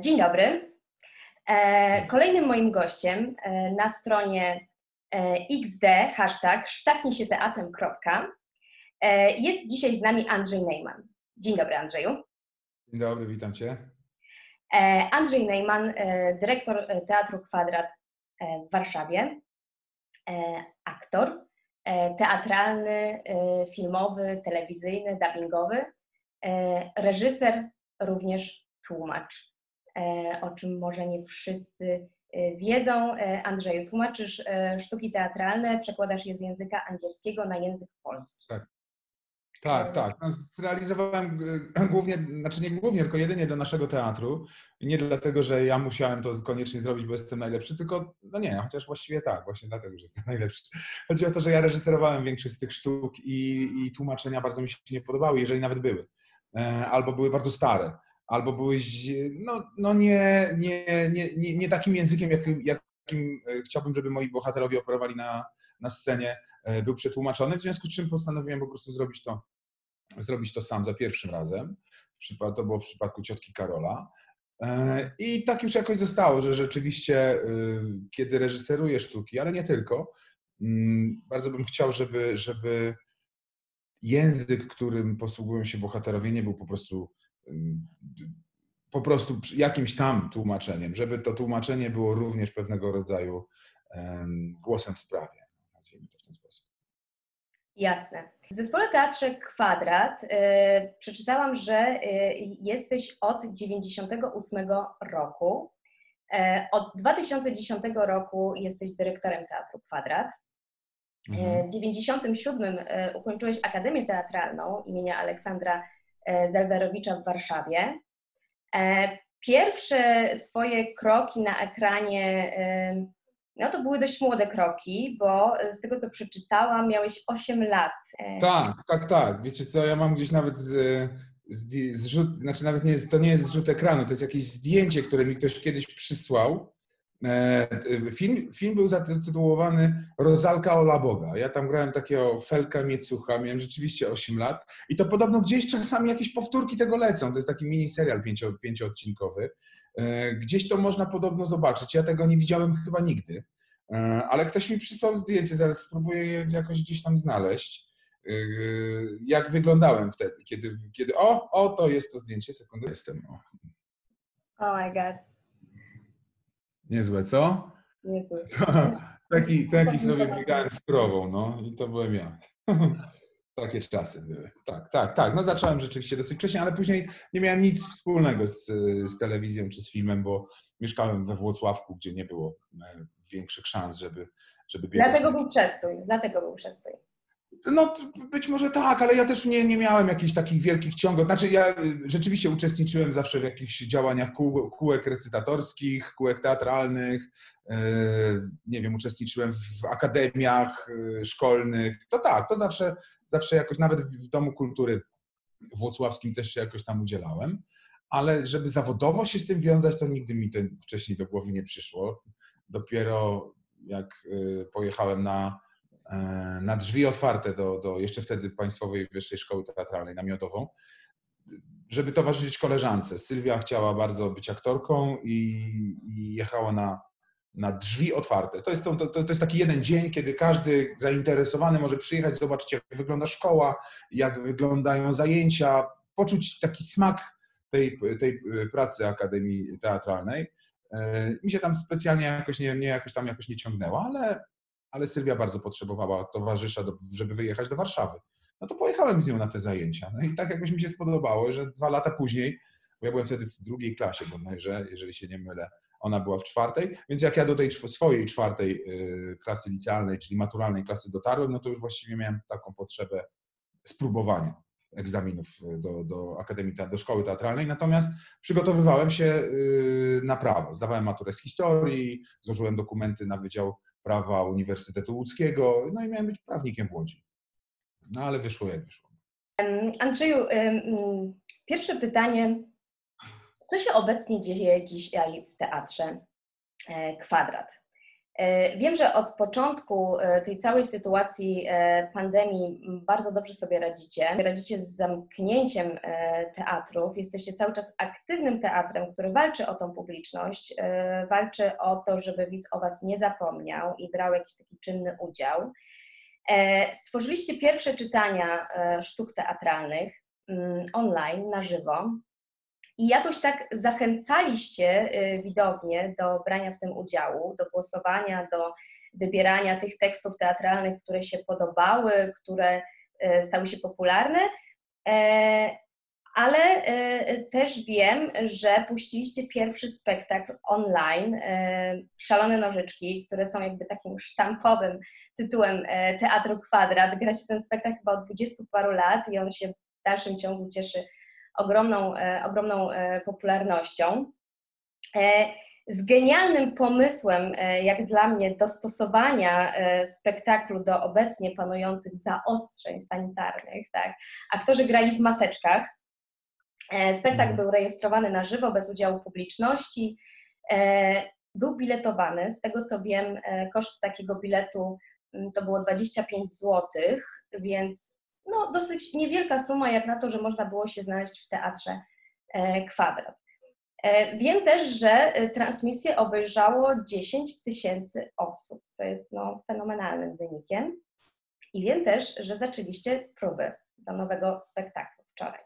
Dzień dobry. E, kolejnym moim gościem e, na stronie e, XD, hashtag sztaknijsieteatem. Jest dzisiaj z nami Andrzej Neyman. Dzień dobry Andrzeju. Dzień dobry, witam Cię. Andrzej Neyman, dyrektor Teatru Kwadrat w Warszawie, aktor teatralny, filmowy, telewizyjny, dubbingowy, reżyser, również tłumacz. E, o czym może nie wszyscy e, wiedzą. E, Andrzeju, tłumaczysz sztuki teatralne, przekładasz je z języka angielskiego na język polski. Tak. Tak, tak. No, zrealizowałem głównie, znaczy nie głównie, tylko jedynie do naszego teatru. Nie dlatego, że ja musiałem to koniecznie zrobić, bo jestem najlepszy, tylko, no nie, chociaż właściwie tak, właśnie dlatego, że jestem najlepszy. Chodzi o to, że ja reżyserowałem większość z tych sztuk i, i tłumaczenia bardzo mi się nie podobały, jeżeli nawet były. Albo były bardzo stare albo byłeś no, no nie, nie, nie, nie, nie takim językiem, jakim, jakim e, chciałbym, żeby moi bohaterowie operowali na, na scenie, e, był przetłumaczony, w związku z czym postanowiłem po prostu zrobić to, zrobić to sam za pierwszym razem. To było w przypadku ciotki Karola. E, I tak już jakoś zostało, że rzeczywiście, kiedy reżyseruję sztuki, ale nie tylko, mm, bardzo bym chciał, żeby, żeby język, którym posługują się bohaterowie, nie był po prostu po prostu jakimś tam tłumaczeniem, żeby to tłumaczenie było również pewnego rodzaju głosem w sprawie, nazwijmy to w ten sposób. Jasne. W zespole Teatrze Kwadrat y, przeczytałam, że y, jesteś od 98 roku. Y, od 2010 roku jesteś dyrektorem Teatru Kwadrat. Mhm. W 97 ukończyłeś Akademię Teatralną imienia Aleksandra E, Zelwerowicza w Warszawie. E, pierwsze swoje kroki na ekranie, e, no to były dość młode kroki, bo z tego co przeczytałam, miałeś 8 lat. Tak, tak, tak. Wiecie co, ja mam gdzieś nawet z, z, zrzut, znaczy nawet nie to nie jest zrzut ekranu, to jest jakieś zdjęcie, które mi ktoś kiedyś przysłał E, film, film był zatytułowany Rozalka Ola Boga. Ja tam grałem takiego Felka Miecucha, miałem rzeczywiście 8 lat i to podobno gdzieś czasami jakieś powtórki tego lecą. To jest taki mini serial pięcio, pięcioodcinkowy. E, gdzieś to można podobno zobaczyć. Ja tego nie widziałem chyba nigdy, e, ale ktoś mi przysłał zdjęcie, zaraz spróbuję je jakoś gdzieś tam znaleźć. Jak wyglądałem wtedy, kiedy, kiedy o, o, to jest to zdjęcie, sekundę, jestem. O. Oh my god. Niezłe, co? Niezłe. taki, taki sobie biegałem z krową, no i to byłem ja. Takie czasy były. Tak, tak, tak. No zacząłem rzeczywiście dosyć wcześnie, ale później nie miałem nic wspólnego z, z telewizją czy z filmem, bo mieszkałem we Włocławku, gdzie nie było e, większych szans, żeby, żeby biegać. Dlatego był przestój, dlatego był przestój. No być może tak, ale ja też nie, nie miałem jakichś takich wielkich ciągów. Znaczy ja y, rzeczywiście uczestniczyłem zawsze w jakichś działaniach kół, kółek recytatorskich, kółek teatralnych, yy, nie wiem, uczestniczyłem w akademiach yy, szkolnych. To tak, to zawsze, zawsze jakoś nawet w Domu Kultury Włocławskim też się jakoś tam udzielałem, ale żeby zawodowo się z tym wiązać, to nigdy mi to wcześniej do głowy nie przyszło. Dopiero jak pojechałem na na drzwi otwarte do, do jeszcze wtedy Państwowej Wyższej Szkoły Teatralnej Namiotową, żeby towarzyszyć koleżance. Sylwia chciała bardzo być aktorką i, i jechała na, na drzwi otwarte. To jest, to, to, to jest taki jeden dzień, kiedy każdy zainteresowany może przyjechać, zobaczyć, jak wygląda szkoła, jak wyglądają zajęcia, poczuć taki smak tej, tej pracy Akademii Teatralnej. E, mi się tam specjalnie jakoś nie, nie, jakoś tam jakoś nie ciągnęła, ale ale Sylwia bardzo potrzebowała towarzysza, do, żeby wyjechać do Warszawy. No to pojechałem z nią na te zajęcia. No i tak jakoś mi się spodobało, że dwa lata później, bo ja byłem wtedy w drugiej klasie bodajże, jeżeli się nie mylę, ona była w czwartej, więc jak ja do tej swojej czwartej y, klasy licealnej, czyli maturalnej klasy dotarłem, no to już właściwie miałem taką potrzebę spróbowania egzaminów do, do Akademii, do Szkoły Teatralnej, natomiast przygotowywałem się y, na prawo. Zdawałem maturę z historii, złożyłem dokumenty na Wydział prawa Uniwersytetu Łódzkiego, no i miałem być prawnikiem w Łodzi. No ale wyszło jak wyszło. Andrzeju, pierwsze pytanie. Co się obecnie dzieje dzisiaj w teatrze e, Kwadrat? E, wiem, że od początku e, tej całej sytuacji e, pandemii bardzo dobrze sobie radzicie. Radzicie z zamknięciem teatrów. Jesteście cały czas aktywnym teatrem, który walczy o tą publiczność, walczy o to, żeby widz o Was nie zapomniał i brał jakiś taki czynny udział. Stworzyliście pierwsze czytania sztuk teatralnych mm, online, na żywo. I jakoś tak zachęcaliście y, widownię do brania w tym udziału, do głosowania, do wybierania tych tekstów teatralnych, które się podobały, które y, stały się popularne. E, ale e, też wiem, że puściliście pierwszy spektakl online, e, Szalone Nożyczki, które są jakby takim sztampowym tytułem Teatru Kwadrat. Gracie ten spektakl chyba od 20 paru lat i on się w dalszym ciągu cieszy ogromną, e, ogromną e, popularnością. E, z genialnym pomysłem, jak dla mnie, dostosowania spektaklu do obecnie panujących zaostrzeń sanitarnych. Tak? Aktorzy grali w maseczkach. Spektakl mhm. był rejestrowany na żywo, bez udziału publiczności. Był biletowany. Z tego co wiem, koszt takiego biletu mm, to było 25 zł, więc no, dosyć niewielka suma, jak na to, że można było się znaleźć w teatrze e, kwadrat. E, wiem też, że e, transmisję obejrzało 10 tysięcy osób, co jest no, fenomenalnym wynikiem. I wiem też, że zaczęliście próby do nowego spektaklu wczoraj.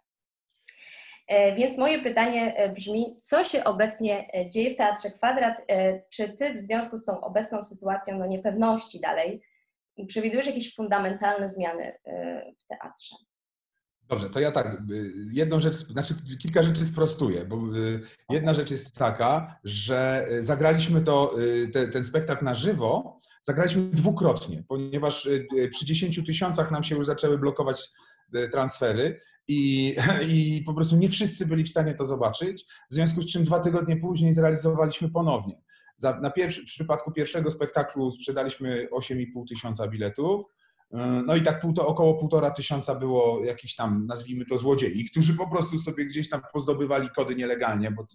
Więc moje pytanie brzmi, co się obecnie dzieje w Teatrze Kwadrat? Czy ty w związku z tą obecną sytuacją no, niepewności dalej przewidujesz jakieś fundamentalne zmiany y, w teatrze? Dobrze, to ja tak, y, jedną rzecz, znaczy kilka rzeczy sprostuję, bo y, jedna rzecz jest taka, że zagraliśmy to, te, ten spektakl na żywo, zagraliśmy dwukrotnie, ponieważ przy 10 tysiącach nam się już zaczęły blokować transfery i, i po prostu nie wszyscy byli w stanie to zobaczyć, w związku z czym dwa tygodnie później zrealizowaliśmy ponownie. Za, na pierwszy, w przypadku pierwszego spektaklu sprzedaliśmy 8,5 tysiąca biletów. E, no i tak pół, to około półtora tysiąca było jakichś tam, nazwijmy to, złodziei, którzy po prostu sobie gdzieś tam pozdobywali kody nielegalnie, bo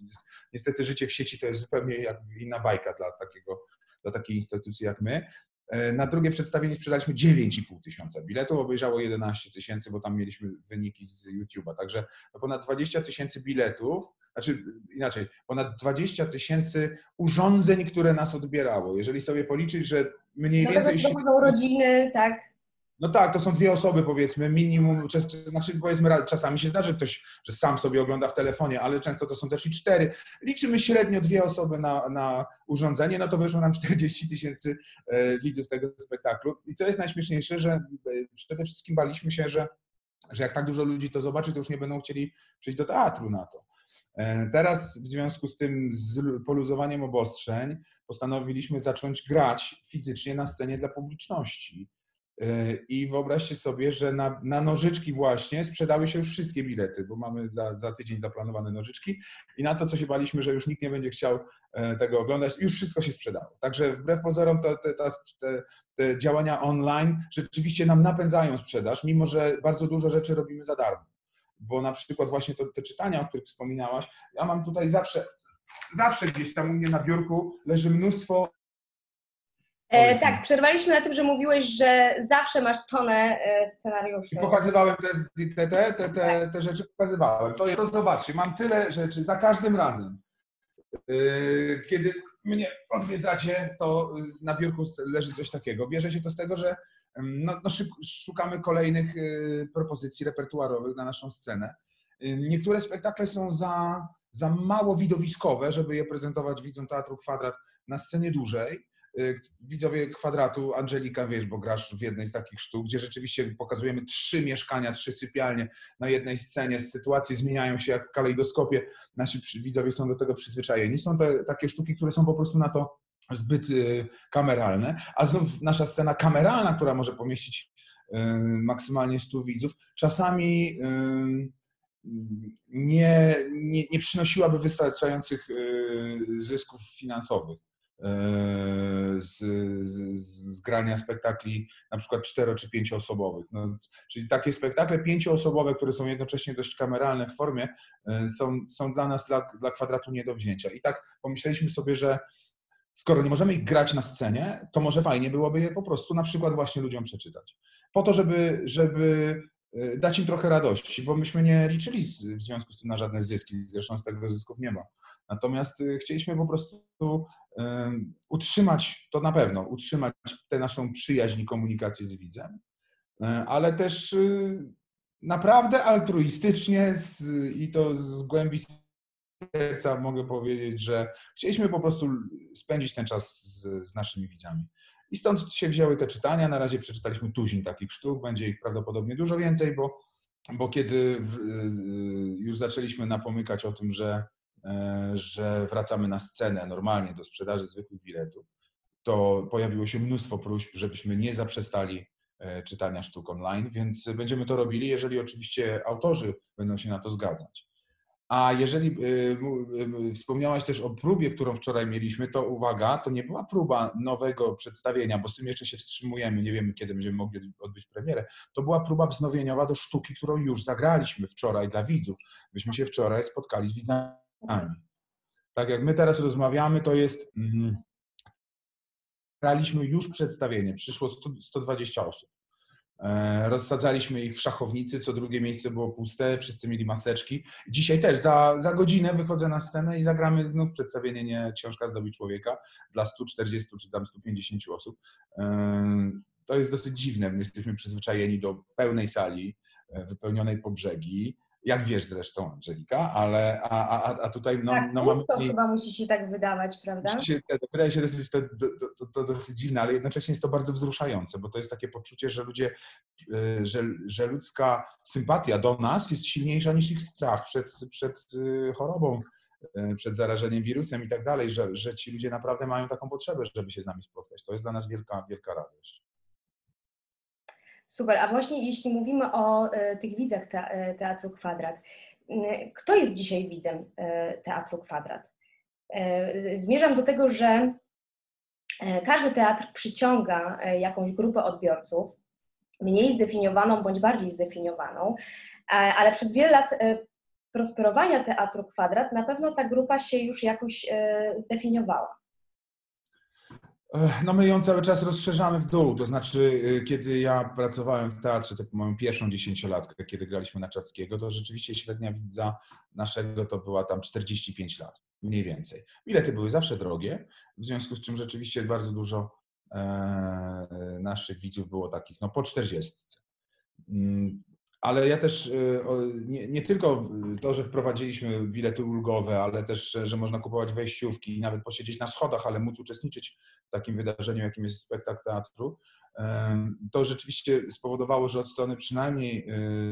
niestety życie w sieci to jest zupełnie inna bajka dla, takiego, dla takiej instytucji jak my. E, na drugie przedstawienie sprzedaliśmy 9,5 tysiąca biletów, obejrzało 11 tysięcy, bo tam mieliśmy wyniki z YouTube'a. Także no ponad 20 tysięcy biletów, znaczy inaczej, ponad 20 tysięcy urządzeń, które nas odbierało. Jeżeli sobie policzyć, że mniej no więcej... To będą rodziny, tak? No tak, to są dwie osoby powiedzmy, minimum, znaczy powiedzmy czasami się zdarzy ktoś, że sam sobie ogląda w telefonie, ale często to są też i cztery. Liczymy średnio dwie osoby na, na urządzenie, no to wyszło nam 40 tysięcy e, widzów tego spektaklu. I co jest najśmieszniejsze, że e, przede wszystkim baliśmy się, że, że jak tak dużo ludzi to zobaczy, to już nie będą chcieli przyjść do teatru na to. E, teraz w związku z tym z poluzowaniem obostrzeń postanowiliśmy zacząć grać fizycznie na scenie dla publiczności. E, I wyobraźcie sobie, że na, na, nożyczki właśnie sprzedały się już wszystkie bilety, bo mamy za, za, tydzień zaplanowane nożyczki i na to, co się baliśmy, że już nikt nie będzie chciał e, tego oglądać, już wszystko się sprzedało. Także wbrew pozorom to, te, te, działania online rzeczywiście nam napędzają sprzedaż, mimo że bardzo dużo rzeczy robimy za darmo. Bo na przykład właśnie to, te czytania, o których wspominałaś, ja mam tutaj zawsze, zawsze gdzieś tam u mnie na biurku leży mnóstwo E, tak, przerwaliśmy na tym, że mówiłeś, że zawsze masz tonę e, scenariuszy. I pokazywałem te, te, te, te, te, te rzeczy, pokazywałem. To, to zobaczcie, mam tyle rzeczy za każdym razem. E, kiedy mnie odwiedzacie, to na biurku leży coś takiego. Bierze się to z tego, że no, no szukamy kolejnych e, propozycji repertuarowych na naszą scenę. E, niektóre spektakle są za, za mało widowiskowe, żeby je prezentować widzom Teatru Kwadrat na scenie dłużej. Y, widzowie kwadratu, Angelika, wiesz, bo grasz w jednej z takich sztuk, gdzie rzeczywiście pokazujemy trzy mieszkania, trzy sypialnie na jednej scenie, sytuacje zmieniają się jak w kalejdoskopie, nasi widzowie są do tego przyzwyczajeni. Są te takie sztuki, które są po prostu na to zbyt y, kameralne, a znów nasza scena kameralna, która może pomieścić y, maksymalnie 100 widzów, czasami nie, nie, nie przynosiłaby wystarczających zysków finansowych. E, z, z, z grania spektakli na przykład cztero czy pięcioosobowych. No, czyli takie spektakle pięcioosobowe, które są jednocześnie dość kameralne w formie, e, są, są dla nas, dla, dla kwadratu nie do wzięcia. I tak pomyśleliśmy sobie, że skoro nie możemy ich grać na scenie, to może fajnie byłoby je po prostu na przykład właśnie ludziom przeczytać. Po to, żeby, żeby e, dać im trochę radości, bo myśmy nie liczyli w związku z tym na żadne zyski, zresztą z tego zysków nie ma. Natomiast chcieliśmy po prostu utrzymać, to na pewno, utrzymać tę naszą przyjaźń i komunikację z widzem, ale też naprawdę altruistycznie z, i to z głębi serca mogę powiedzieć, że chcieliśmy po prostu spędzić ten czas z, z naszymi widzami. I stąd się wzięły te czytania. Na razie przeczytaliśmy tuzin takich sztuk, będzie ich prawdopodobnie dużo więcej, bo, bo kiedy w, już zaczęliśmy napomykać o tym, że, e, że wracamy na scenę normalnie do sprzedaży zwykłych biletów, to pojawiło się mnóstwo próśb, żebyśmy nie zaprzestali e, czytania sztuk online, więc będziemy to robili, jeżeli oczywiście autorzy będą się na to zgadzać. A jeżeli y, wspomniałaś też o próbie, którą wczoraj mieliśmy, to uwaga, to nie była próba nowego przedstawienia, bo z tym jeszcze się wstrzymujemy, nie wiemy kiedy będziemy mogli odbyć premierę. To była próba wznowieniowa do sztuki, którą już zagraliśmy wczoraj dla widzów. Myśmy się wczoraj spotkali z widzami. Tak jak my teraz rozmawiamy, to jest. Graliśmy już przedstawienie, przyszło 100, 120 osób. E, rozsadzaliśmy ich w szachownicy, co drugie miejsce było puste, wszyscy mieli maseczki. Dzisiaj też za, za godzinę wychodzę na scenę i zagramy znów przedstawienie nie Książka zdobi człowieka dla 140 czy tam 150 osób. E, to jest dosyć dziwne. My jesteśmy przyzwyczajeni do pełnej sali, e, wypełnionej po brzegi jak wiesz zresztą, Angelika, ale a, a, a tutaj no, tak, no mamy... To chyba musi się tak wydawać, prawda? Się, wydaje się dosyć, to, to, to, to, dosyć dziwne, ale jednocześnie jest to bardzo wzruszające, bo to jest takie poczucie, że ludzie, y, że, że ludzka sympatia do nas jest silniejsza niż ich strach przed, przed y, chorobą, y, przed zarażeniem wirusem i tak dalej, że, że ci ludzie naprawdę mają taką potrzebę, żeby się z nami spotkać. To jest dla nas wielka, wielka radość. Super, a właśnie jeśli mówimy o e, tych widzach e, Teatru Kwadrat, kto jest dzisiaj widzem e, Teatru Kwadrat? Zmierzam do tego, że każdy teatr przyciąga jakąś grupę odbiorców, mniej zdefiniowaną bądź bardziej zdefiniowaną, ale przez wiele lat prosperowania Teatru Kwadrat na pewno ta grupa się już jakoś zdefiniowała. No my ją cały czas rozszerzamy w dół, to znaczy y, kiedy ja pracowałem w teatrze, tak moją pierwszą dziesięciolatkę, kiedy graliśmy na Czackiego, to rzeczywiście średnia widza naszego to była tam 45 lat, mniej więcej. Bilety były zawsze drogie, w związku z czym rzeczywiście bardzo dużo e, naszych widzów było takich no po 40. Ale ja też y, nie, nie, tylko to, że wprowadziliśmy bilety ulgowe, ale też, że można kupować wejściówki i nawet posiedzieć na schodach, ale móc uczestniczyć takim wydarzeniu, jakim jest spektakl teatru, to rzeczywiście spowodowało, że od strony przynajmniej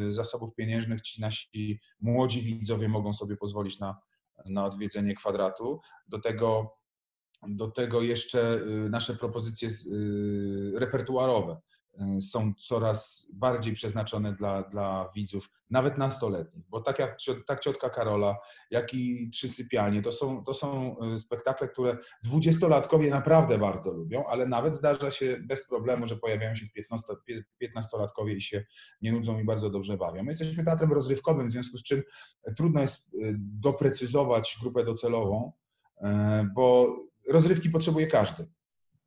y, zasobów pieniężnych ci nasi młodzi widzowie mogą sobie pozwolić na, na odwiedzenie kwadratu. Do tego, do tego jeszcze y, nasze propozycje repertuarowe Y, są coraz bardziej przeznaczone dla, dla widzów, nawet nastoletnich, bo tak jak tak ciotka Karola, jak i Trzy Sypialnie, to są, to są y, spektakle, które dwudziestolatkowie naprawdę bardzo lubią, ale nawet zdarza się bez problemu, że pojawiają się piętnastolatkowie i się nie nudzą i bardzo dobrze bawią. My jesteśmy teatrem rozrywkowym, w związku z czym trudno jest y, doprecyzować grupę docelową, bo rozrywki potrzebuje każdy.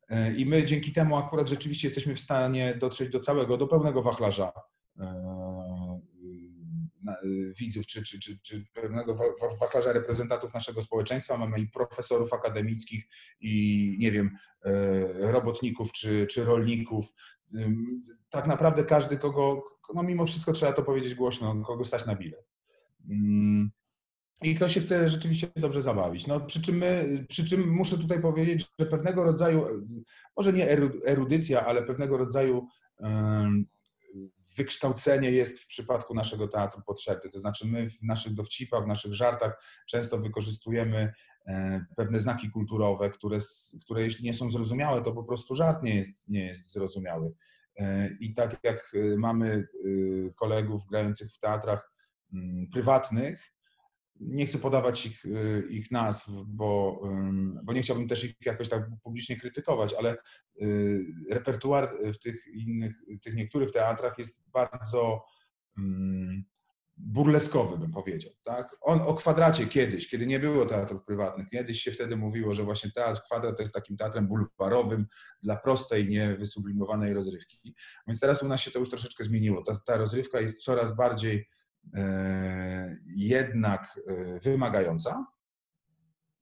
E, I my dzięki temu akurat rzeczywiście jesteśmy w stanie dotrzeć do całego, do pełnego wachlarza e, e, widzów, czy, czy, czy, czy pewnego wachlarza reprezentantów naszego społeczeństwa. Mamy i profesorów akademickich, i nie wiem, robotników, czy, czy rolników. Tak naprawdę każdy, kogo, no mimo wszystko trzeba to powiedzieć głośno, kogo stać na bilet. I kto się chce rzeczywiście dobrze zabawić. No, przy, czym my, przy czym muszę tutaj powiedzieć, że pewnego rodzaju, może nie erudycja, ale pewnego rodzaju wykształcenie jest w przypadku naszego teatru potrzebne. To znaczy my w naszych dowcipach, w naszych żartach często wykorzystujemy e, pewne znaki kulturowe, które, które jeśli nie są zrozumiałe, to po prostu żart nie jest, nie jest zrozumiały. E, I tak jak e, mamy kolegów grających w teatrach prywatnych, nie chcę podawać ich, y, ich nazw, bo, bo nie chciałbym też ich jakoś tak publicznie krytykować, ale y, repertuar w tych innych, tych niektórych teatrach jest bardzo burleskowy, bym powiedział. Tak? On o kwadracie kiedyś, kiedy nie było teatrów prywatnych, kiedyś się wtedy mówiło, że właśnie teatr kwadrat to jest takim teatrem bulwarowym dla prostej, niewysublimowanej rozrywki. Więc teraz u nas się to już troszeczkę zmieniło. Ta, ta rozrywka jest coraz bardziej jednak e, wymagająca,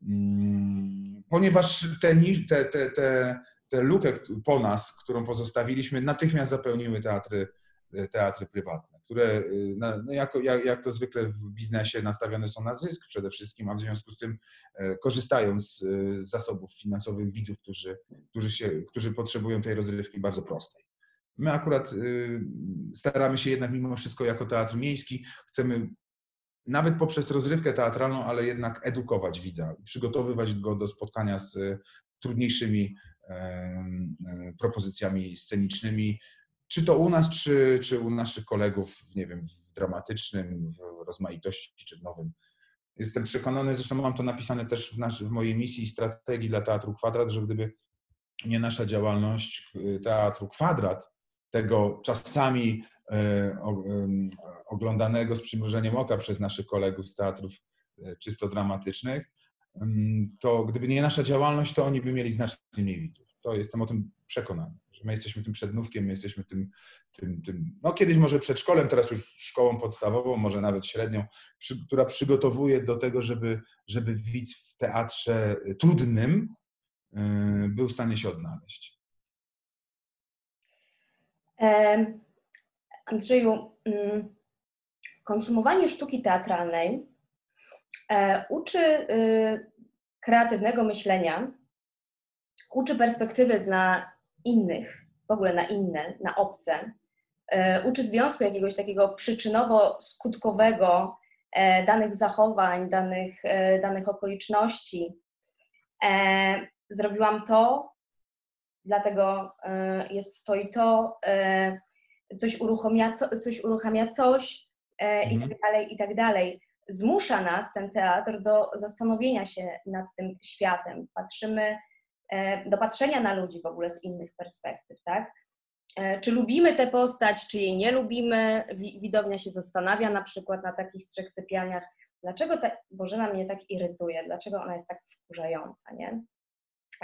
mm, ponieważ te, te, te, te, te lukę po nas, którą pozostawiliśmy, natychmiast zapełniły teatry, teatry prywatne które no jako, jak, jak to zwykle w biznesie nastawione są na zysk przede wszystkim, a w związku z tym e, korzystają z, z zasobów finansowych widzów, którzy, którzy, się, którzy potrzebują tej rozrywki bardzo prostej. My akurat y, staramy się jednak mimo wszystko jako teatr miejski, chcemy nawet poprzez rozrywkę teatralną, ale jednak edukować widza, przygotowywać go do spotkania z trudniejszymi e, propozycjami scenicznymi, czy to u nas, czy, czy u naszych kolegów, nie wiem, w dramatycznym, w rozmaitości, czy w nowym. Jestem przekonany, zresztą mam to napisane też w, nasz, w mojej misji i strategii dla Teatru Kwadrat, że gdyby nie nasza działalność y, Teatru Kwadrat, tego czasami e, oglądanego z przymrużeniem oka przez naszych kolegów z teatrów e, czysto dramatycznych, to gdyby nie nasza działalność, to oni by mieli znacznie mniej widzów. To jestem o tym przekonany że my jesteśmy tym przednówkiem, my jesteśmy tym, tym, tym, no kiedyś może przedszkolem, teraz już szkołą podstawową, może nawet średnią, przy, która przygotowuje do tego, żeby, żeby widz w teatrze trudnym yy, był w stanie się odnaleźć. Andrzeju, mm, konsumowanie sztuki teatralnej e, uczy y, kreatywnego myślenia, uczy perspektywy dla innych, w ogóle na inne, na obce. E, uczy związku jakiegoś takiego przyczynowo-skutkowego e, danych zachowań, danych, danych okoliczności. Zrobiłam to, dlatego jest to i to, coś uruchamia, coś, uruchamia coś i tak mhm. dalej, i tak dalej. Zmusza nas ten teatr do zastanowienia się nad tym światem. Patrzymy E, do patrzenia na ludzi w ogóle z innych perspektyw, tak? E, czy lubimy tę postać, czy jej nie lubimy? Widownia się zastanawia na przykład na takich trzech sypialniach, dlaczego ta Bożena mnie tak irytuje, dlaczego ona jest tak wkurzająca, nie?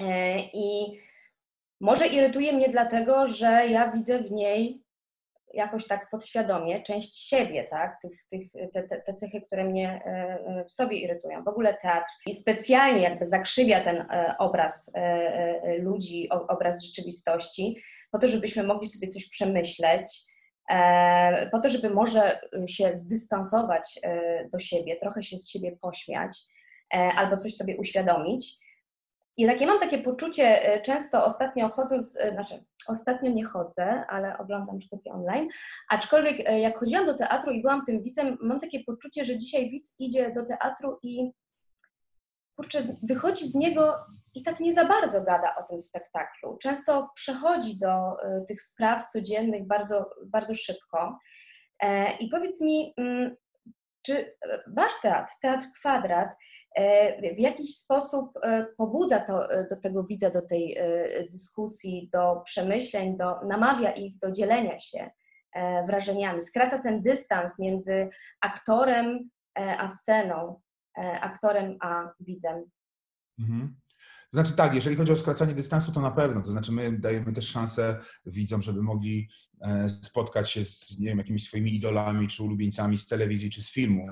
E, I może irytuje mnie dlatego, że ja widzę w niej jakoś tak podświadomie część siebie, tak? Tych, tych, te, te, cechy, które mnie e, e, w sobie irytują. W ogóle teatr i specjalnie jakby zakrzywia ten e, obraz ludzi, obraz rzeczywistości, po to, żebyśmy mogli sobie coś przemyśleć, po to, żeby może się zdystansować do siebie, trochę się z siebie pośmiać albo coś sobie uświadomić. I takie mam takie poczucie, e, często ostatnio chodząc, e, znaczy ostatnio nie chodzę, ale oglądam sztuki online, aczkolwiek e, jak chodziłam do teatru i byłam tym widzem, mam takie poczucie, że dzisiaj widz idzie do teatru i kurczę, wychodzi z niego i tak nie za bardzo gada o tym spektaklu. Często przechodzi do tych spraw codziennych bardzo, bardzo szybko. I powiedz mi, mm, czy wasz teatr, Teatr Kwadrat, w jakiś sposób e, pobudza to, e, do tego widza, do tej dyskusji, do przemyśleń, do, namawia ich do dzielenia się wrażeniami, skraca ten dystans między aktorem a sceną, aktorem a widzem. Mhm. Znaczy tak, jeżeli chodzi o skracanie dystansu, to na pewno. To znaczy my dajemy też szansę widzom, żeby mogli spotkać się z nie wiem, jakimiś swoimi idolami czy ulubieńcami z telewizji czy z filmu.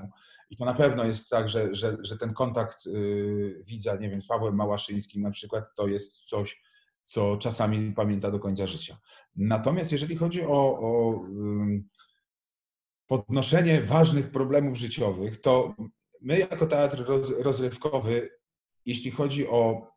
I to na pewno jest tak, że, że, że ten kontakt yy, widza, nie wiem, z Pawłem Małaszyńskim na przykład, to jest coś, co czasami pamięta do końca życia. Natomiast jeżeli chodzi o, o yy, podnoszenie ważnych problemów życiowych, to my jako teatr roz, rozrywkowy, jeśli chodzi o,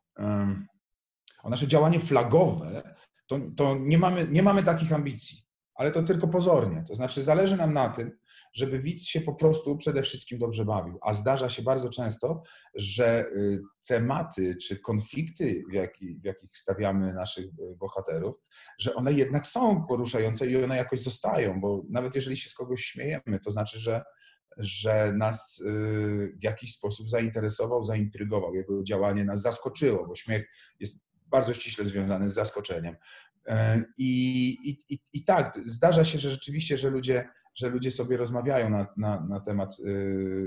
o nasze działanie flagowe, to, to nie, mamy, nie mamy takich ambicji, ale to tylko pozornie. To znaczy zależy nam na tym, żeby widz się po prostu przede wszystkim dobrze bawił. A zdarza się bardzo często, że y, tematy czy konflikty, w, jaki, w jakich stawiamy naszych y, bohaterów, że one jednak są poruszające i one jakoś zostają, bo nawet jeżeli się z kogoś śmiejemy, to znaczy, że że nas y, w jakiś sposób zainteresował, zaintrygował. Jego działanie nas zaskoczyło, bo śmiech jest bardzo ściśle związany z zaskoczeniem. E, I, i, i, tak, zdarza się, że rzeczywiście, że ludzie że ludzie sobie rozmawiają na, na, na temat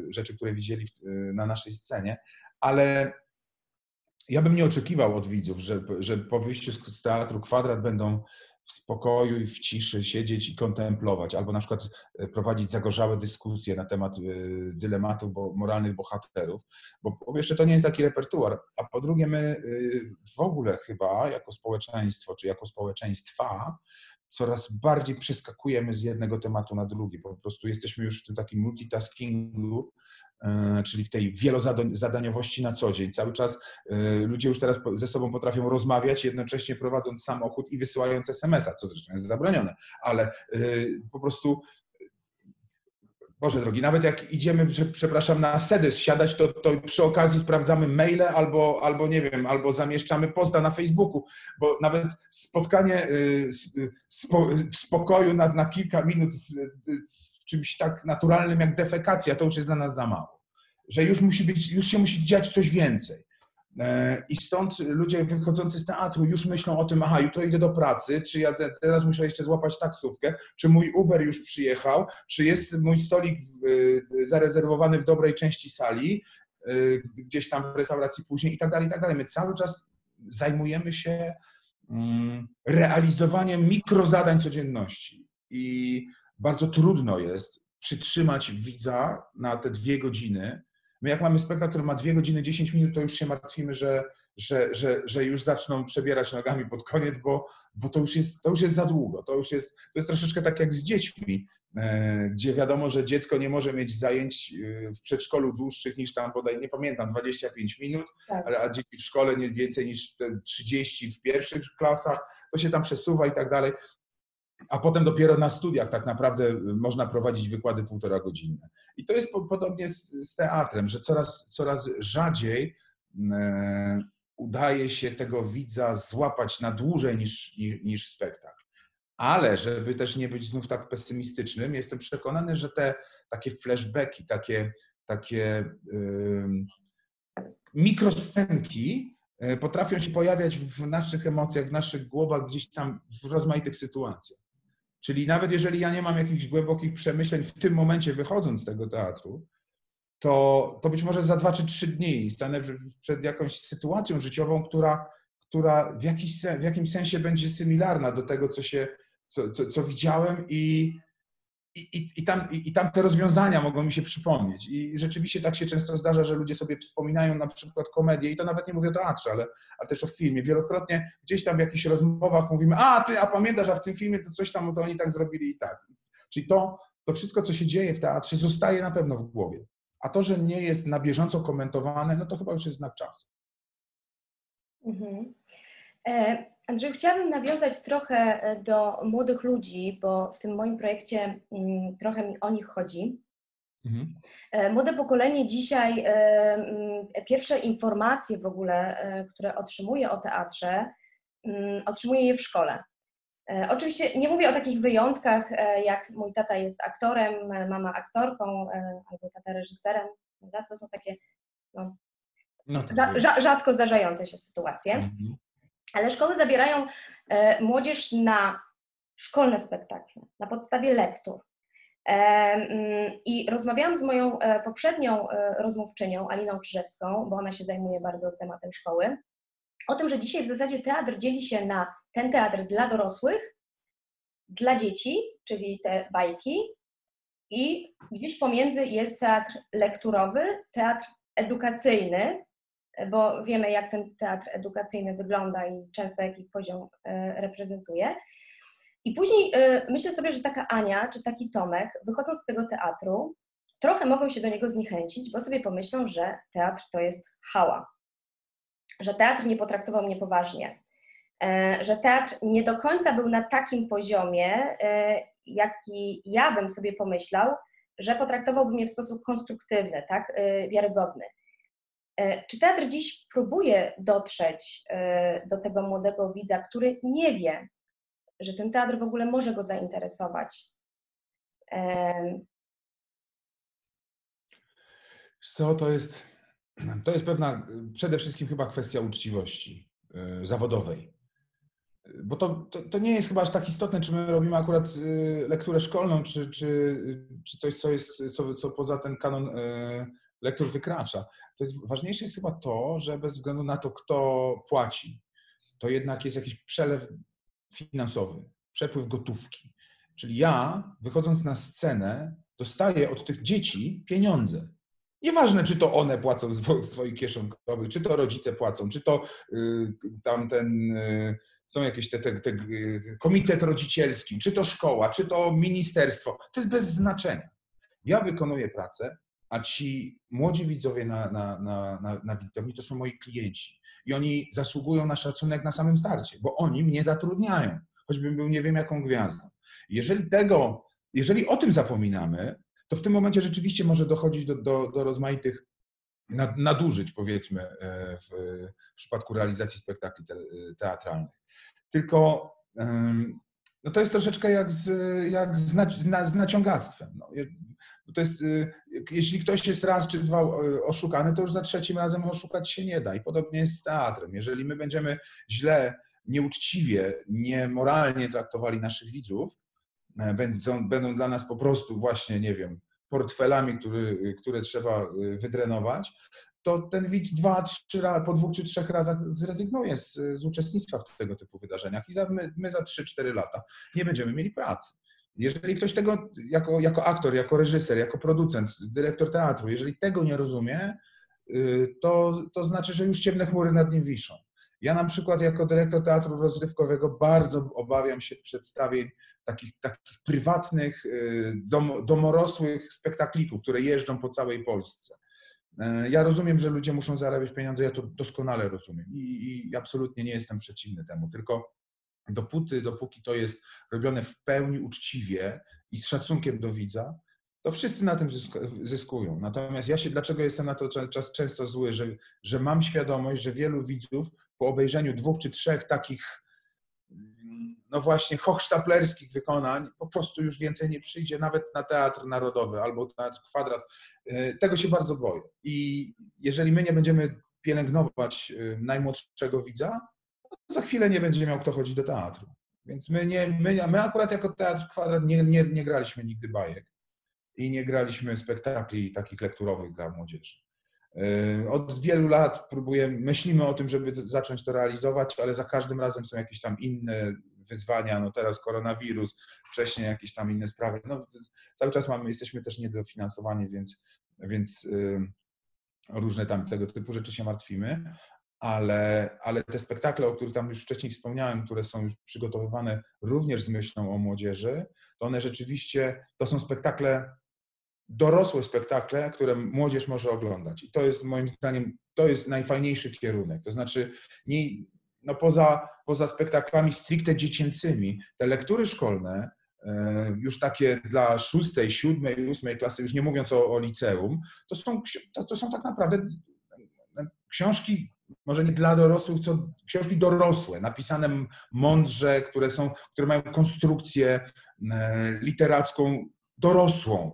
rzeczy, które widzieli na naszej scenie, ale ja bym nie oczekiwał od widzów, że, że po wyjściu z teatru kwadrat będą w spokoju i w ciszy siedzieć i kontemplować, albo na przykład e, prowadzić zagorzałe dyskusje na temat e, dylematów bo, moralnych bohaterów, bo po pierwsze to nie jest taki repertuar, a po drugie my e, w ogóle chyba jako społeczeństwo, czy jako społeczeństwa coraz bardziej przeskakujemy z jednego tematu na drugi. Po prostu jesteśmy już w tym takim multitaskingu, czyli w tej wielozadaniowości na co dzień. Cały czas e, ludzie już teraz ze sobą potrafią rozmawiać, jednocześnie prowadząc samochód i wysyłając SMS-a, co zresztą jest zabronione, ale e, po prostu Boże drogi, nawet jak idziemy, przepraszam, na sedys siadać, to, to przy okazji sprawdzamy maile albo, albo, nie wiem, albo zamieszczamy posta na Facebooku, bo nawet spotkanie w spokoju na, na kilka minut czymś tak naturalnym jak defekacja, to już jest dla nas za mało. Że już musi być, już się musi dziać coś więcej. E, I stąd ludzie wychodzący z teatru już myślą o tym, aha, jutro idę do pracy, czy ja teraz muszę jeszcze złapać taksówkę, czy mój Uber już przyjechał, czy jest mój stolik zarezerwowany w dobrej części sali, e, gdzieś tam w restauracji później i tak dalej, i tak dalej. My cały czas zajmujemy się mm, realizowaniem mikrozadań codzienności. I bardzo trudno jest przytrzymać widza na te dwie godziny. My jak mamy spektakl, który ma dwie godziny, 10 minut, to już się martwimy, że, że, że, że już zaczną przebierać nogami pod koniec, bo, bo to, już jest, to już jest za długo. To już jest, to jest troszeczkę tak jak z dziećmi, e, gdzie wiadomo, że dziecko nie może mieć zajęć e, w przedszkolu dłuższych niż tam bodaj, nie pamiętam, 25 minut, tak. a, a dzieci w szkole nie więcej niż 30 w pierwszych klasach, to się tam przesuwa i tak dalej a potem dopiero na studiach tak naprawdę można prowadzić wykłady półtora godzinne. I to jest podobnie z, z teatrem, że coraz, coraz rzadziej e, udaje się tego widza złapać na dłużej niż, niż, niż spektakl. Ale żeby też nie być znów tak pesymistycznym, jestem przekonany, że te takie flashbacki, takie, takie yy, mikroscenki e, potrafią się pojawiać w naszych emocjach, w naszych głowach, gdzieś tam w rozmaitych sytuacjach. Czyli nawet jeżeli ja nie mam jakichś głębokich przemyśleń w tym momencie wychodząc z tego teatru, to, to być może za dwa czy trzy dni stanę przed jakąś sytuacją życiową, która, która w, jakiś, w jakimś sensie będzie symilarna do tego, co, się, co, co, co widziałem i, i, i, tam, i, tam te rozwiązania mogą mi się przypomnieć. I rzeczywiście tak się często zdarza, że ludzie sobie wspominają na przykład komedię, i to nawet nie mówię o teatrze, ale, ale też o filmie. Wielokrotnie gdzieś tam w jakichś rozmowach mówimy, a ty, a pamiętasz, a w tym filmie to coś tam, to oni tak zrobili i tak. Czyli to, to wszystko, co się dzieje w teatrze, zostaje na pewno w głowie. A to, że nie jest na bieżąco komentowane, no to chyba już jest znak czasu. Mhm. E, Andrzej, chciałabym nawiązać trochę e, do młodych ludzi, bo w tym moim projekcie mm, trochę mi o nich chodzi. Mhm. E, młode pokolenie dzisiaj, mm, pierwsze informacje w ogóle, które otrzymuje o teatrze, mm, otrzymuje je w szkole. Oczywiście nie mówię o takich wyjątkach, jak mój tata jest aktorem, mama aktorką albo tata reżyserem. To są takie no, no, rzadko zdarzające się sytuacje. Mhm ale szkoły zabierają e, młodzież na szkolne spektakle, na podstawie lektur. E, mm, I rozmawiałam z moją e, poprzednią rozmówczynią, Aliną Krzyżewską, bo ona się zajmuje bardzo tematem szkoły, o tym, że dzisiaj w zasadzie teatr dzieli się na ten teatr dla dorosłych, dla dzieci, czyli te bajki, i gdzieś pomiędzy jest teatr lekturowy, teatr edukacyjny, bo wiemy, jak ten teatr edukacyjny wygląda i często jaki poziom e, reprezentuje. I później e, myślę sobie, że taka Ania czy taki Tomek, wychodząc z tego teatru, trochę mogą się do niego zniechęcić, bo sobie pomyślą, że teatr to jest hała, że teatr nie potraktował mnie poważnie, e, że teatr nie do końca był na takim poziomie, jaki ja bym sobie pomyślał, że potraktowałby mnie w sposób konstruktywny, tak, wiarygodny. E, czy teatr dziś próbuje dotrzeć e, do tego młodego widza, który nie wie, że ten teatr w ogóle może go zainteresować? Co to jest? To jest pewna, przede wszystkim chyba kwestia uczciwości e, zawodowej. bo to, to, to, nie jest chyba aż tak istotne, czy my robimy akurat lekturę szkolną, czy, czy, czy coś, co jest, co, co poza ten kanon lektur wykracza. To jest ważniejsze jest chyba to, że bez względu na to, kto płaci, to jednak jest jakiś przelew finansowy, przepływ gotówki. Czyli ja, wychodząc na scenę, dostaję od tych dzieci pieniądze. Nieważne, czy to one płacą z swoich kieszonkowych, czy to rodzice płacą, czy to y, tam ten, y, są jakieś te, te, te, komitet rodzicielski, czy to szkoła, czy to ministerstwo. To jest bez znaczenia. Ja wykonuję pracę, a ci młodzi widzowie na, na, na, na, na widowni to są moi klienci. I oni zasługują na szacunek na samym starcie, bo oni mnie zatrudniają, choćbym był nie wiem jaką gwiazdą. Jeżeli tego, jeżeli o tym zapominamy, to w tym momencie rzeczywiście może dochodzić do, do, do rozmaitych nadużyć, powiedzmy, e, w, w przypadku realizacji spektakli teatralnych. Tylko no to jest troszeczkę jak z, jak z, z naciągactwem. No, to jest, y, jeśli ktoś jest raz czy dwa y, oszukany, to już za trzecim razem oszukać się nie da. I podobnie jest z teatrem. Jeżeli my będziemy źle, nieuczciwie, niemoralnie traktowali naszych widzów, e, będą, będą dla nas po prostu właśnie, nie wiem, portfelami, który, które trzeba y, wydrenować, to ten widz dwa, trzy po dwóch czy trzech razach zrezygnuje z, z uczestnictwa w tego typu wydarzeniach i za, my, my za trzy, cztery lata nie będziemy mieli pracy. Jeżeli ktoś tego jako, jako aktor, jako reżyser, jako producent, dyrektor teatru, jeżeli tego nie rozumie, y, to, to znaczy, że już ciemne chmury nad nim wiszą. Ja na przykład jako dyrektor teatru rozrywkowego bardzo obawiam się przedstawień takich, takich prywatnych, y, dom, domorosłych spektaklików, które jeżdżą po całej Polsce. Y, ja rozumiem, że ludzie muszą zarabiać pieniądze, ja to doskonale rozumiem i, i absolutnie nie jestem przeciwny temu, tylko dopóty, dopóki to jest robione w pełni uczciwie i z szacunkiem do widza, to wszyscy na tym zyskują. Natomiast ja się, dlaczego jestem na to czas często zły, że, że mam świadomość, że wielu widzów po obejrzeniu dwóch czy trzech takich no właśnie hochsztaplerskich wykonań po prostu już więcej nie przyjdzie, nawet na Teatr Narodowy albo Teatr Kwadrat. E, tego się bardzo boję. I jeżeli my nie będziemy pielęgnować e, najmłodszego widza, za chwilę nie będzie miał kto chodzić do teatru. Więc my, nie, my, my akurat jako Teatr Kwadrat nie, nie, nie graliśmy nigdy bajek i nie graliśmy spektakli takich lekturowych dla młodzieży. Yy, od wielu lat próbujemy, myślimy o tym, żeby zacząć to realizować, ale za każdym razem są jakieś tam inne wyzwania, no teraz koronawirus, wcześniej jakieś tam inne sprawy. No, cały czas mamy, jesteśmy też niedofinansowani, więc, więc yy, różne tam tego typu rzeczy się martwimy, ale, ale te spektakle, o których tam już wcześniej wspomniałem, które są już przygotowywane również z myślą o młodzieży, to one rzeczywiście to są spektakle, dorosłe spektakle, które młodzież może oglądać. I to jest moim zdaniem, to jest najfajniejszy kierunek. To znaczy, nie, no poza, poza spektaklami stricte dziecięcymi, te lektury szkolne, e, już takie dla szóstej, siódmej, ósmej klasy, już nie mówiąc o, o liceum, to są, to, to są tak naprawdę książki może nie dla dorosłych, co książki dorosłe, napisane mądrze, które, są, które mają konstrukcję e, literacką dorosłą.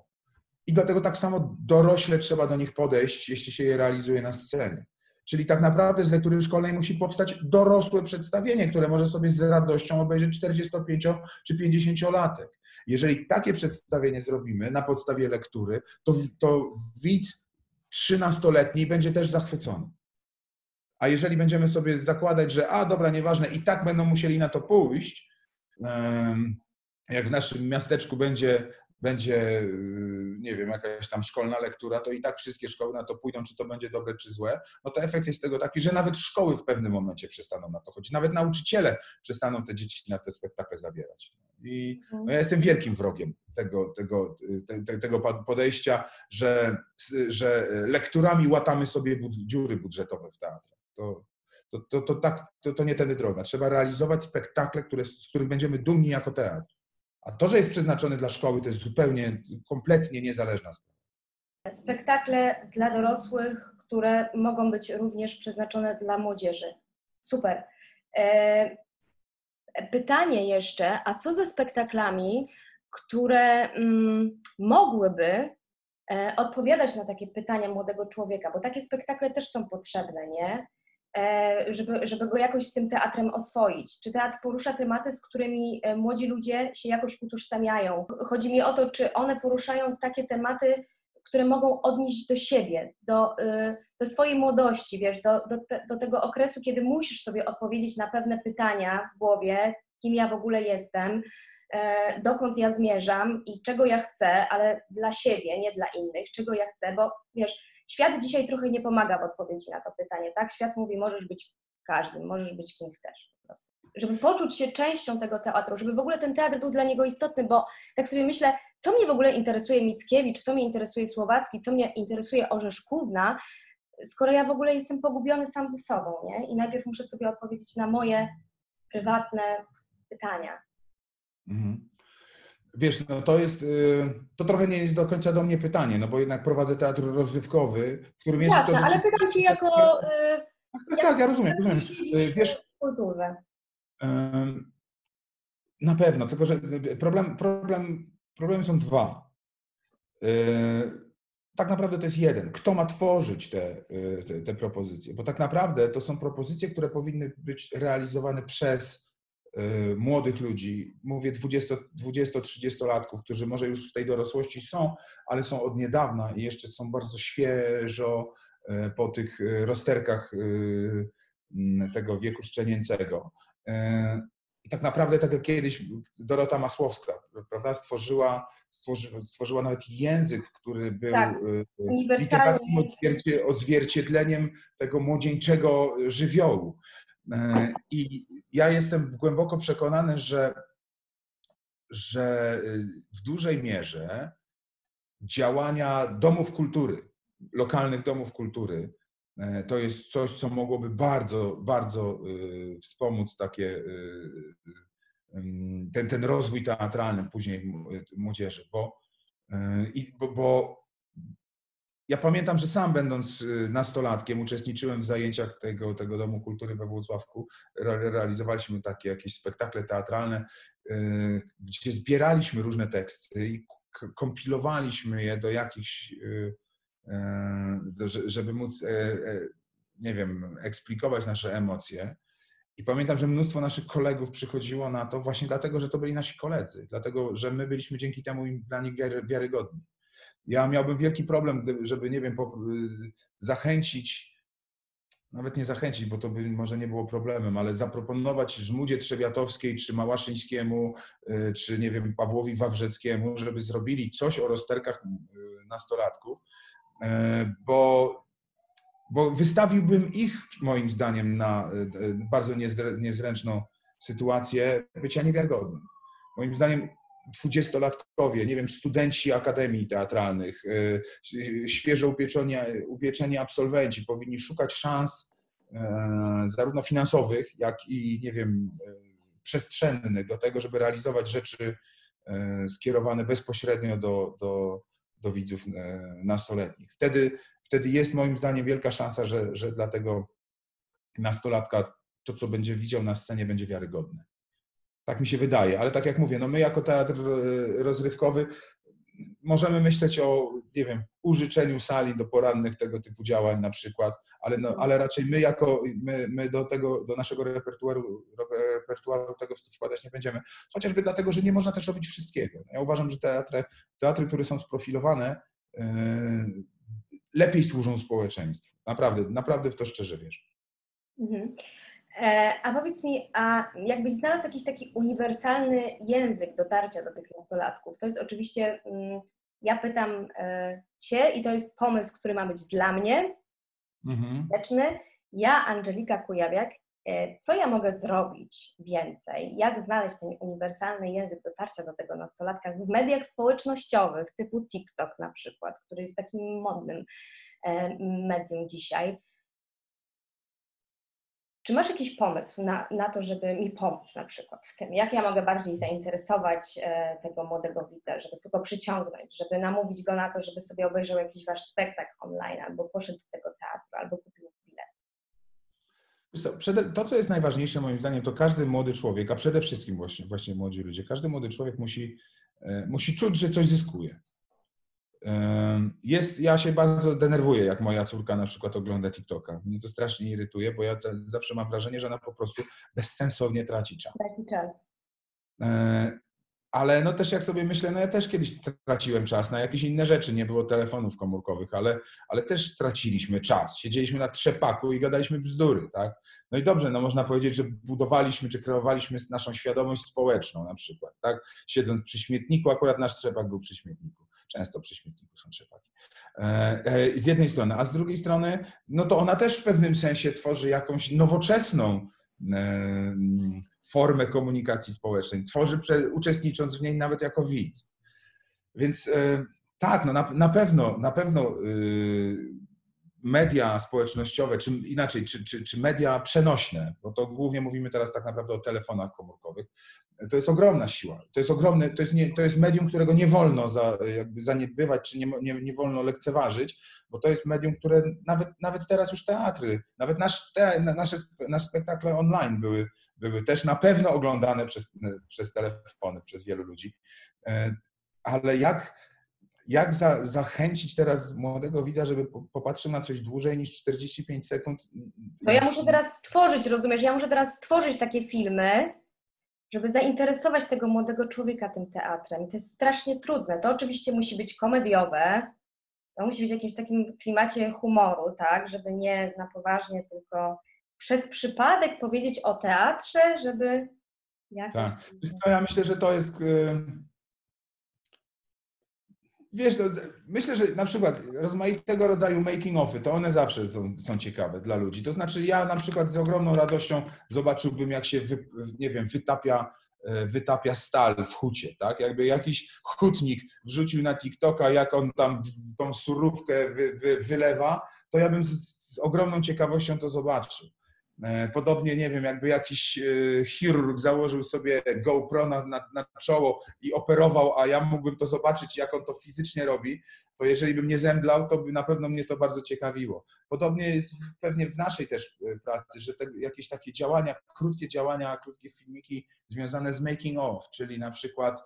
I dlatego tak samo dorośle trzeba do nich podejść, jeśli się je realizuje na scenie. Czyli tak naprawdę z lektury szkolnej musi powstać dorosłe przedstawienie, które może sobie z radością obejrzeć 45 czy 50-latek. Jeżeli takie przedstawienie zrobimy na podstawie lektury, to, to widz 13-letni będzie też zachwycony. A jeżeli będziemy sobie zakładać, że a dobra, nieważne, i tak będą musieli na to pójść, jak w naszym miasteczku będzie, będzie, nie wiem, jakaś tam szkolna lektura, to i tak wszystkie szkoły na to pójdą, czy to będzie dobre, czy złe, no to efekt jest tego taki, że nawet szkoły w pewnym momencie przestaną na to chodzić, nawet nauczyciele przestaną te dzieci na te spektakle zabierać. I no ja jestem wielkim wrogiem tego, tego, te, tego podejścia, że, że lekturami łatamy sobie dziury budżetowe w teatrze to, to, to, to, tak, to, to nie tędy droga. Trzeba realizować spektakle, które, z których będziemy dumni jako teatr. A to, że jest przeznaczony dla szkoły, to jest zupełnie, kompletnie niezależna sprawa. Spektakle dla dorosłych, które mogą być również przeznaczone dla młodzieży. Super. E, pytanie jeszcze, a co ze spektaklami, które mm, mogłyby e, odpowiadać na takie pytania młodego człowieka, bo takie spektakle też są potrzebne, nie? E, żeby, żeby go jakoś z tym teatrem oswoić. Czy teatr porusza tematy, z którymi e, młodzi ludzie się jakoś utożsamiają? Chodzi mi o to, czy one poruszają takie tematy, które mogą odnieść do siebie, do, y, do swojej młodości, wiesz, do, do, do tego okresu, kiedy musisz sobie odpowiedzieć na pewne pytania w głowie, kim ja w ogóle jestem, e, dokąd ja zmierzam i czego ja chcę, ale dla siebie, nie dla innych, czego ja chcę, bo wiesz, świat dzisiaj trochę nie pomaga w odpowiedzi na to pytanie, tak? Świat mówi, możesz być każdym, możesz być kim chcesz po prostu. Żeby poczuć się częścią tego teatru, żeby w ogóle ten teatr był dla niego istotny, bo tak sobie myślę, co mnie w ogóle interesuje Mickiewicz, co mnie interesuje Słowacki, co mnie interesuje Orzeszkówna, skoro ja w ogóle jestem pogubiony sam ze sobą, nie? I najpierw muszę sobie odpowiedzieć na moje prywatne pytania. Mhm. Wiesz, no to jest, y, to trochę nie jest do końca do mnie pytanie, no bo jednak prowadzę teatr rozrywkowy, w którym jest Jasne, to... ale pytam Cię jako... Y, tak, tak, ja rozumiem, rozumiem. Y, wiesz, w kulturze. Na pewno, tylko że problem, problem, problemy są dwa. Tak naprawdę to jest jeden. Kto ma tworzyć te, te, te propozycje? Bo tak naprawdę to są propozycje, które powinny być realizowane przez Y, młodych ludzi, mówię 20-30-latków, którzy może już w tej dorosłości są, ale są od niedawna i jeszcze są bardzo świeżo y, po tych y, rozterkach tego wieku szczenięcego. I tak naprawdę, tak jak kiedyś Dorota Masłowska, prawda, stworzyła, stworzyła, stworzyła nawet język, który był tak, odzwierciedleniem tego młodzieńczego żywiołu. E, I ja jestem głęboko przekonany, że, że y, w dużej mierze działania domów kultury, lokalnych domów kultury, e, to jest coś, co mogłoby bardzo, bardzo y, wspomóc takie, y, ten, ten rozwój teatralny później młodzieży, bo, bo, bo ja pamiętam, że sam będąc y, nastolatkiem uczestniczyłem w zajęciach tego, tego Domu Kultury we Włocławku. Realizowaliśmy takie jakieś spektakle teatralne, y, gdzie zbieraliśmy różne teksty i kompilowaliśmy je do jakichś, y, żeby móc, e, e, nie wiem, eksplikować nasze emocje. I pamiętam, że mnóstwo naszych kolegów przychodziło na to właśnie dlatego, że to byli nasi koledzy, dlatego, że my byliśmy dzięki temu dla nich wiarygodni. Ja miałbym wielki problem, żeby, nie wiem, y, zachęcić, nawet nie zachęcić, bo to by może nie było problemem, ale zaproponować Żmudzie Trzewiatowskiej, czy Małaszyńskiemu, y, czy nie wiem, Pawłowi Wawrzeckiemu, żeby zrobili coś o rozterkach y, nastolatków, bo, bo wystawiłbym ich, moim zdaniem, na bardzo niezręczną sytuację bycia niewiarygodnym. Moim zdaniem dwudziestolatkowie, nie wiem, studenci akademii teatralnych, y, świeżo upieczeni, upieczeni absolwenci powinni szukać szans e, zarówno finansowych, jak i, nie wiem, przestrzennych do tego, żeby realizować rzeczy skierowane bezpośrednio do, do, do widzów nastoletnich. Wtedy, wtedy jest moim zdaniem wielka szansa, że, że dla tego nastolatka to, co będzie widział na scenie, będzie wiarygodne. Tak mi się wydaje, ale tak jak mówię, no my jako teatr e, rozrywkowy możemy myśleć o, nie wiem, użyczeniu sali do porannych tego typu działań na przykład, ale, no, ale raczej my jako, my, my do tego, do naszego repertuaru, repertuaru tego wkładać nie będziemy. Chociażby dlatego, że nie można też robić wszystkiego. Ja uważam, że teatry, teatry które są sprofilowane, yy, lepiej służą społeczeństwu. Naprawdę, naprawdę w to szczerze wierzę. Mhm. E, a powiedz mi, a jakbyś znalazł jakiś taki uniwersalny język dotarcia do tych nastolatków? To jest oczywiście, mm, ja pytam e, Cię i to jest pomysł, który ma być dla mnie, mhm. Ja, Angelika Kujawiak, e, co ja mogę zrobić więcej? Jak znaleźć ten uniwersalny język dotarcia do tego nastolatka w mediach społecznościowych, typu TikTok na przykład, który jest takim modnym medium dzisiaj? Czy masz jakiś pomysł na, na to, żeby mi pomóc na przykład w tym? Jak ja mogę bardziej zainteresować e, tego młodego widza, żeby tylko przyciągnąć, żeby namówić go na to, żeby sobie obejrzał jakiś wasz spektakl online, albo poszedł do tego teatru, albo kupił? To, co jest najważniejsze moim zdaniem, to każdy młody człowiek, a przede wszystkim właśnie, właśnie młodzi ludzie, każdy młody człowiek musi, e, musi czuć, że coś zyskuje. Jest, ja się bardzo denerwuję, jak moja córka na przykład ogląda TikToka. Mnie to strasznie irytuje, bo ja zawsze mam wrażenie, że ona po prostu bezsensownie traci czas. Traci czas. E, ale no też jak sobie myślę, no ja też kiedyś traciłem czas na jakieś inne rzeczy, nie było telefonów komórkowych, ale, ale też traciliśmy czas. Siedzieliśmy na trzepaku i gadaliśmy bzdury, tak? No i dobrze, no można powiedzieć, że budowaliśmy czy kreowaliśmy naszą świadomość społeczną na przykład, tak? Siedząc przy śmietniku, akurat nasz trzepak był przy śmietniku. Często przy śmietniku są trzepaki. E, e, z jednej strony, a z drugiej strony, no to ona też w pewnym sensie tworzy jakąś nowoczesną formę komunikacji społecznej, tworzy, uczestnicząc w niej nawet jako widz. Więc e, tak, no na, na pewno, na pewno y, media społecznościowe, czy inaczej, czy, czy, czy media przenośne, bo to głównie mówimy teraz tak naprawdę o telefonach komórkowych, to jest ogromna siła. To jest ogromne, to jest, nie, to jest medium, którego nie wolno za, jakby zaniedbywać, czy nie, nie, nie wolno lekceważyć, bo to jest medium, które nawet, nawet teraz już teatry, nawet nasz, te, nasze, nasze spektakle online były, były też na pewno oglądane przez, przez telefony, przez wielu ludzi. E, ale jak, jak za, zachęcić teraz młodego widza, żeby popatrzył na coś dłużej niż 45 sekund? No ja muszę teraz stworzyć, rozumiesz? Ja muszę teraz stworzyć takie filmy, żeby zainteresować tego młodego człowieka tym teatrem. I to jest strasznie trudne. To oczywiście musi być komediowe, to musi być w jakimś takim klimacie humoru, tak, żeby nie na poważnie, tylko przez przypadek powiedzieć o teatrze, żeby... Jakoś... Tak. Ja myślę, że to jest wiesz, no, myślę, że na przykład rozmaitego rodzaju making-offy, to one zawsze są, są, ciekawe dla ludzi. To znaczy ja na przykład z ogromną radością zobaczyłbym, jak się, wy, nie wiem, wytapia, e, wytapia stal w hucie, tak? Jakby jakiś hutnik wrzucił na TikToka, jak on tam tą surówkę wy, wy, wylewa, to ja bym z, z ogromną ciekawością to zobaczył. E, podobnie, nie wiem, jakby jakiś e, chirurg założył sobie GoPro na, na, na, czoło i operował, a ja mógłbym to zobaczyć, jak on to fizycznie robi, to jeżeli bym nie zemdlał, to by na pewno mnie to bardzo ciekawiło. Podobnie jest pewnie w naszej też e, pracy, że te, jakieś takie działania, krótkie działania, krótkie filmiki związane z making of, czyli na przykład,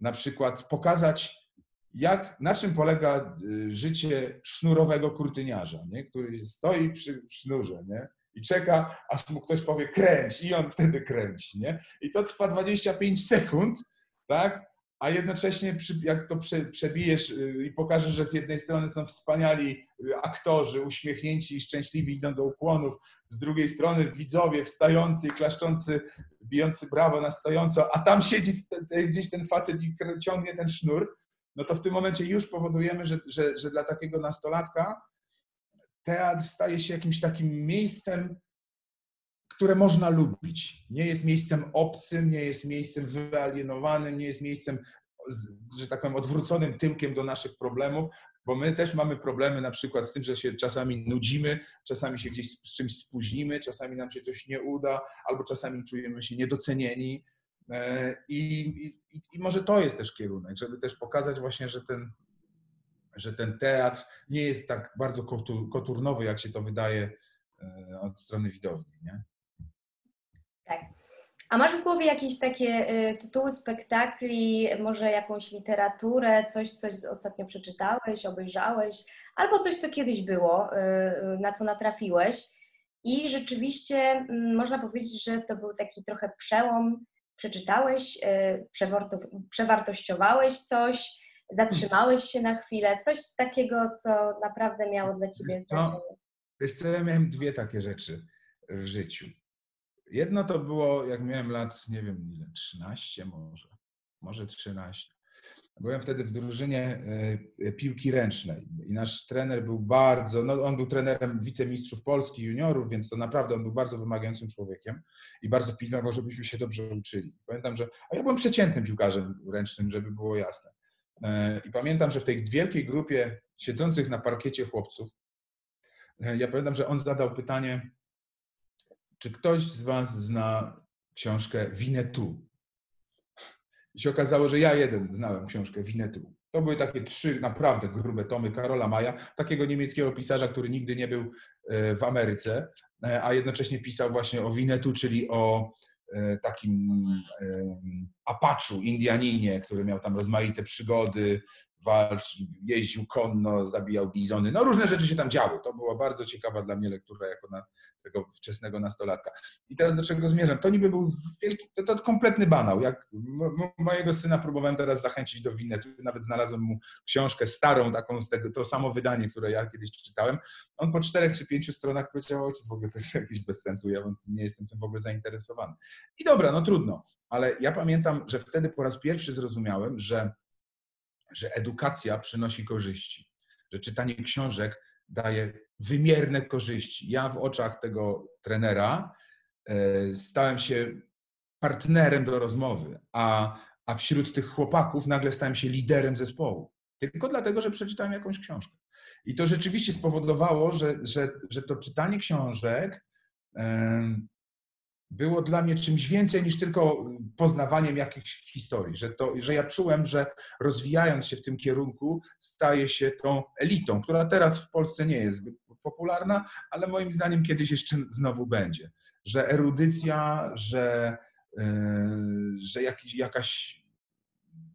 na przykład pokazać jak, na czym polega y, życie sznurowego kurtyniarza, nie? który stoi przy sznurze nie? i czeka, aż mu ktoś powie kręć i on wtedy kręci. Nie? I to trwa 25 sekund, tak? a jednocześnie jak to przebijesz y, i pokażesz, że z jednej strony są wspaniali y, aktorzy, uśmiechnięci i szczęśliwi, idą do ukłonów, z drugiej strony widzowie wstający i klaszczący, bijący brawo na stojąco, a tam siedzi gdzieś ten facet i ciągnie ten sznur, no to w tym momencie już powodujemy, że, że, że dla takiego nastolatka teatr staje się jakimś takim miejscem, które można lubić. Nie jest miejscem obcym, nie jest miejscem wyalienowanym, nie jest miejscem, że tak powiem, odwróconym tyłkiem do naszych problemów, bo my też mamy problemy na przykład z tym, że się czasami nudzimy, czasami się gdzieś z czymś spóźnimy, czasami nam się coś nie uda, albo czasami czujemy się niedocenieni. E, I, i, I, może to jest też kierunek, żeby też pokazać właśnie, że ten, że ten teatr nie jest tak bardzo koturnowy, jak się to wydaje e, od strony widowni. Nie? Tak. A masz w głowie jakieś takie e, tytuły spektakli, może jakąś literaturę, coś, coś ostatnio przeczytałeś, obejrzałeś, albo coś, co kiedyś było, na co natrafiłeś? I rzeczywiście mm, można powiedzieć, że to był taki trochę przełom przeczytałeś, e, przewartościowałeś coś, zatrzymałeś się na chwilę, coś takiego, co naprawdę miało dla Ciebie znaczenie? Wiesz co, ja miałem dwie takie rzeczy w życiu. Jedno to było, jak miałem lat, nie wiem ile, 13 może, może 13. Byłem wtedy w drużynie e, piłki ręcznej i nasz trener był bardzo, no on był trenerem wicemistrzów Polski, juniorów, więc to naprawdę on był bardzo wymagającym człowiekiem i bardzo pilnował, żebyśmy się dobrze uczyli. Pamiętam, że, a ja byłem przeciętnym piłkarzem ręcznym, żeby było jasne. E, I pamiętam, że w tej wielkiej grupie siedzących na parkiecie chłopców, e, ja pamiętam, że on zadał pytanie, czy ktoś z Was zna książkę Winnetou? I się okazało, że ja jeden znałem książkę Winetu. To były takie trzy naprawdę grube tomy Karola Maja, takiego niemieckiego pisarza, który nigdy nie był e, w Ameryce, e, a jednocześnie pisał właśnie o Winetu, czyli o e, takim Apachu, Indianinie, który miał tam rozmaite przygody, walcz, jeździł konno, zabijał bizony. No różne rzeczy się tam działy. To była bardzo ciekawa dla mnie lektura jako na tego wczesnego nastolatka. I teraz do czego zmierzam? To niby był wielki, to, to kompletny banał. Jak mojego syna próbowałem teraz zachęcić do winetu, nawet znalazłem mu książkę starą, taką z tego, to samo wydanie, które ja kiedyś czytałem. On po czterech czy pięciu stronach powiedział, ojciec, w ogóle to jest jakiś bez sensu, ja nie jestem tym w ogóle zainteresowany. I dobra, no trudno, ale ja pamiętam, że wtedy po raz pierwszy zrozumiałem, że że edukacja przynosi korzyści, że czytanie książek daje wymierne korzyści. Ja w oczach tego trenera e, stałem się partnerem do rozmowy, a, a wśród tych chłopaków nagle stałem się liderem zespołu. Tylko dlatego, że przeczytałem jakąś książkę. I to rzeczywiście spowodowało, że, że, że to czytanie książek było dla mnie czymś więcej niż tylko poznawaniem jakichś historii, że, to, że ja czułem, że rozwijając się w tym kierunku staje się tą elitą, która teraz w Polsce nie jest zbyt popularna, ale moim zdaniem kiedyś jeszcze znowu będzie. Że erudycja, że, yy, że jakiś, jakaś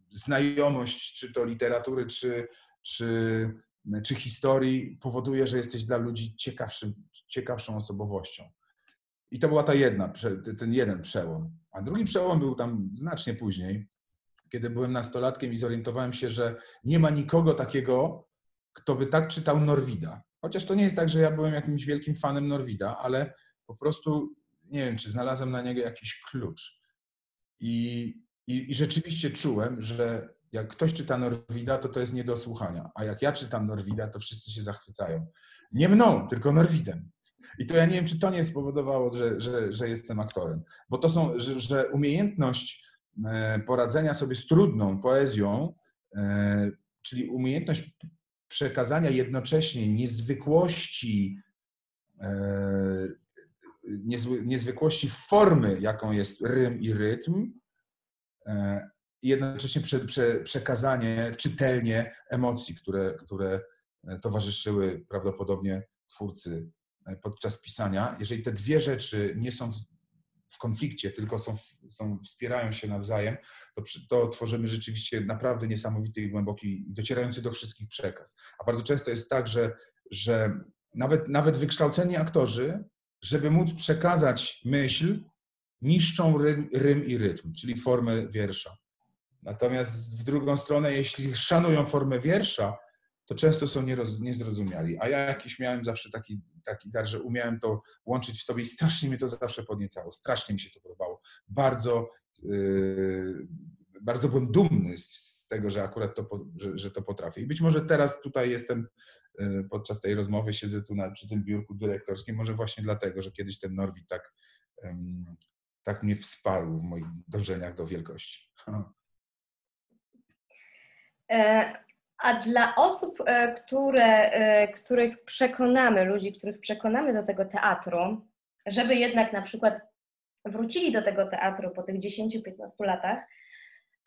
znajomość, czy to literatury, czy, czy, czy historii powoduje, że jesteś dla ludzi ciekawszym, ciekawszą osobowością. I to była ta jedna, ten jeden przełom. A drugi przełom był tam znacznie później, kiedy byłem nastolatkiem i zorientowałem się, że nie ma nikogo takiego, kto by tak czytał Norwida. Chociaż to nie jest tak, że ja byłem jakimś wielkim fanem Norwida, ale po prostu nie wiem, czy znalazłem na niego jakiś klucz. I, i, i rzeczywiście czułem, że jak ktoś czyta Norwida, to to jest nie do słuchania. A jak ja czytam Norwida, to wszyscy się zachwycają. Nie mną, tylko Norwidem. I to ja nie wiem, czy to nie spowodowało, że, że, że jestem aktorem. Bo to są, że, że umiejętność e, poradzenia sobie z trudną poezją, e, czyli umiejętność przekazania jednocześnie niezwykłości, e, niezwykłości formy, jaką jest rym i rytm, i jednocześnie prze, prze, przekazanie czytelnie emocji, które, które towarzyszyły prawdopodobnie twórcy podczas pisania, jeżeli te dwie rzeczy nie są w konflikcie, tylko są, są, wspierają się nawzajem, to, to tworzymy rzeczywiście naprawdę niesamowity i głęboki, docierający do wszystkich przekaz. A bardzo często jest tak, że, że nawet, nawet wykształceni aktorzy, żeby móc przekazać myśl, niszczą rym, rym i rytm, czyli formę wiersza. Natomiast w drugą stronę, jeśli szanują formę wiersza, to często są nieroz, niezrozumiali. A ja jakiś miałem zawsze taki, taki dar, że umiałem to łączyć w sobie i strasznie mnie to zawsze podniecało. Strasznie mi się to podobało. Bardzo, yy, bardzo byłem dumny z tego, że akurat to, że, że to potrafię. I być może teraz tutaj jestem yy, podczas tej rozmowy, siedzę tu na, przy tym biurku dyrektorskim, może właśnie dlatego, że kiedyś ten Norwid tak, yy, tak mnie wsparł w moich dążeniach do wielkości. E, a dla osób, e, które, e, których przekonamy, ludzi, których przekonamy do tego teatru, żeby jednak na przykład wrócili do tego teatru po tych 10-15 latach,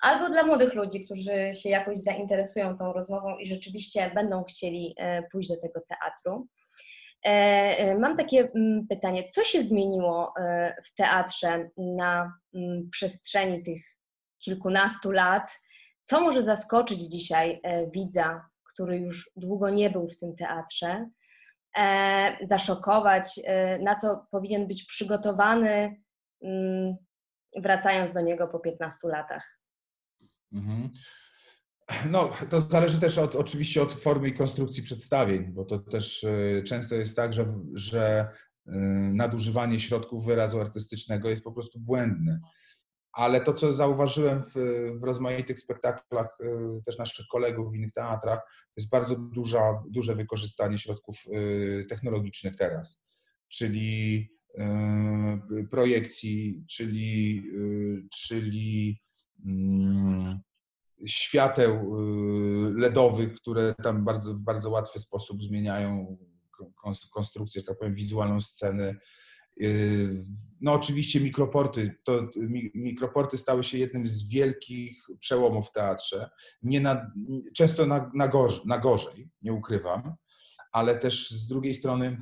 albo dla młodych ludzi, którzy się jakoś zainteresują tą rozmową i rzeczywiście będą chcieli e, pójść do tego teatru. Mam takie mm, pytanie, co się zmieniło w teatrze na mm, przestrzeni tych kilkunastu lat? Co może zaskoczyć dzisiaj e, widza, który już długo nie był w tym teatrze, e, zaszokować, e, na co powinien być przygotowany, mm, wracając do niego po 15 latach? Mhm. No, to zależy też od, oczywiście od formy i konstrukcji przedstawień, bo to też często jest tak, że, że nadużywanie środków wyrazu artystycznego jest po prostu błędne ale to, co zauważyłem w, w rozmaitych spektaklach y, też naszych kolegów w innych teatrach, to jest bardzo duża, duże wykorzystanie środków y, technologicznych teraz, czyli y, projekcji, czyli, czyli mm, świateł LEDowych, które tam bardzo, w bardzo łatwy sposób zmieniają konstrukcję, że tak powiem, wizualną sceny no oczywiście mikroporty. To, mikroporty stały się jednym z wielkich przełomów w teatrze. Nie na, często na, na, gorzej, na gorzej, nie ukrywam, ale też z drugiej strony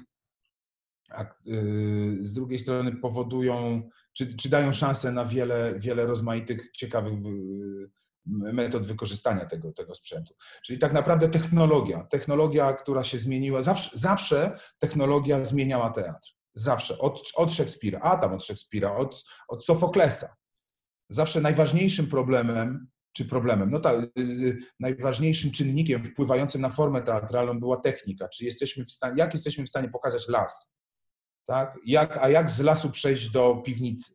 yy, z drugiej strony powodują, czy, czy dają szansę na wiele, wiele rozmaitych ciekawych metod wykorzystania tego, tego sprzętu. Czyli tak naprawdę technologia, technologia, która się zmieniła, zawsze, zawsze technologia zmieniała teatr. Zawsze, od, od Szekspira, a tam od Szekspira, od, od Sofoklesa. Zawsze najważniejszym problemem, czy problemem, no tak, najważniejszym czynnikiem wpływającym na formę teatralną była technika. Czy jesteśmy w stanie, jak jesteśmy w stanie pokazać las? Tak? Jak, a jak z lasu przejść do piwnicy?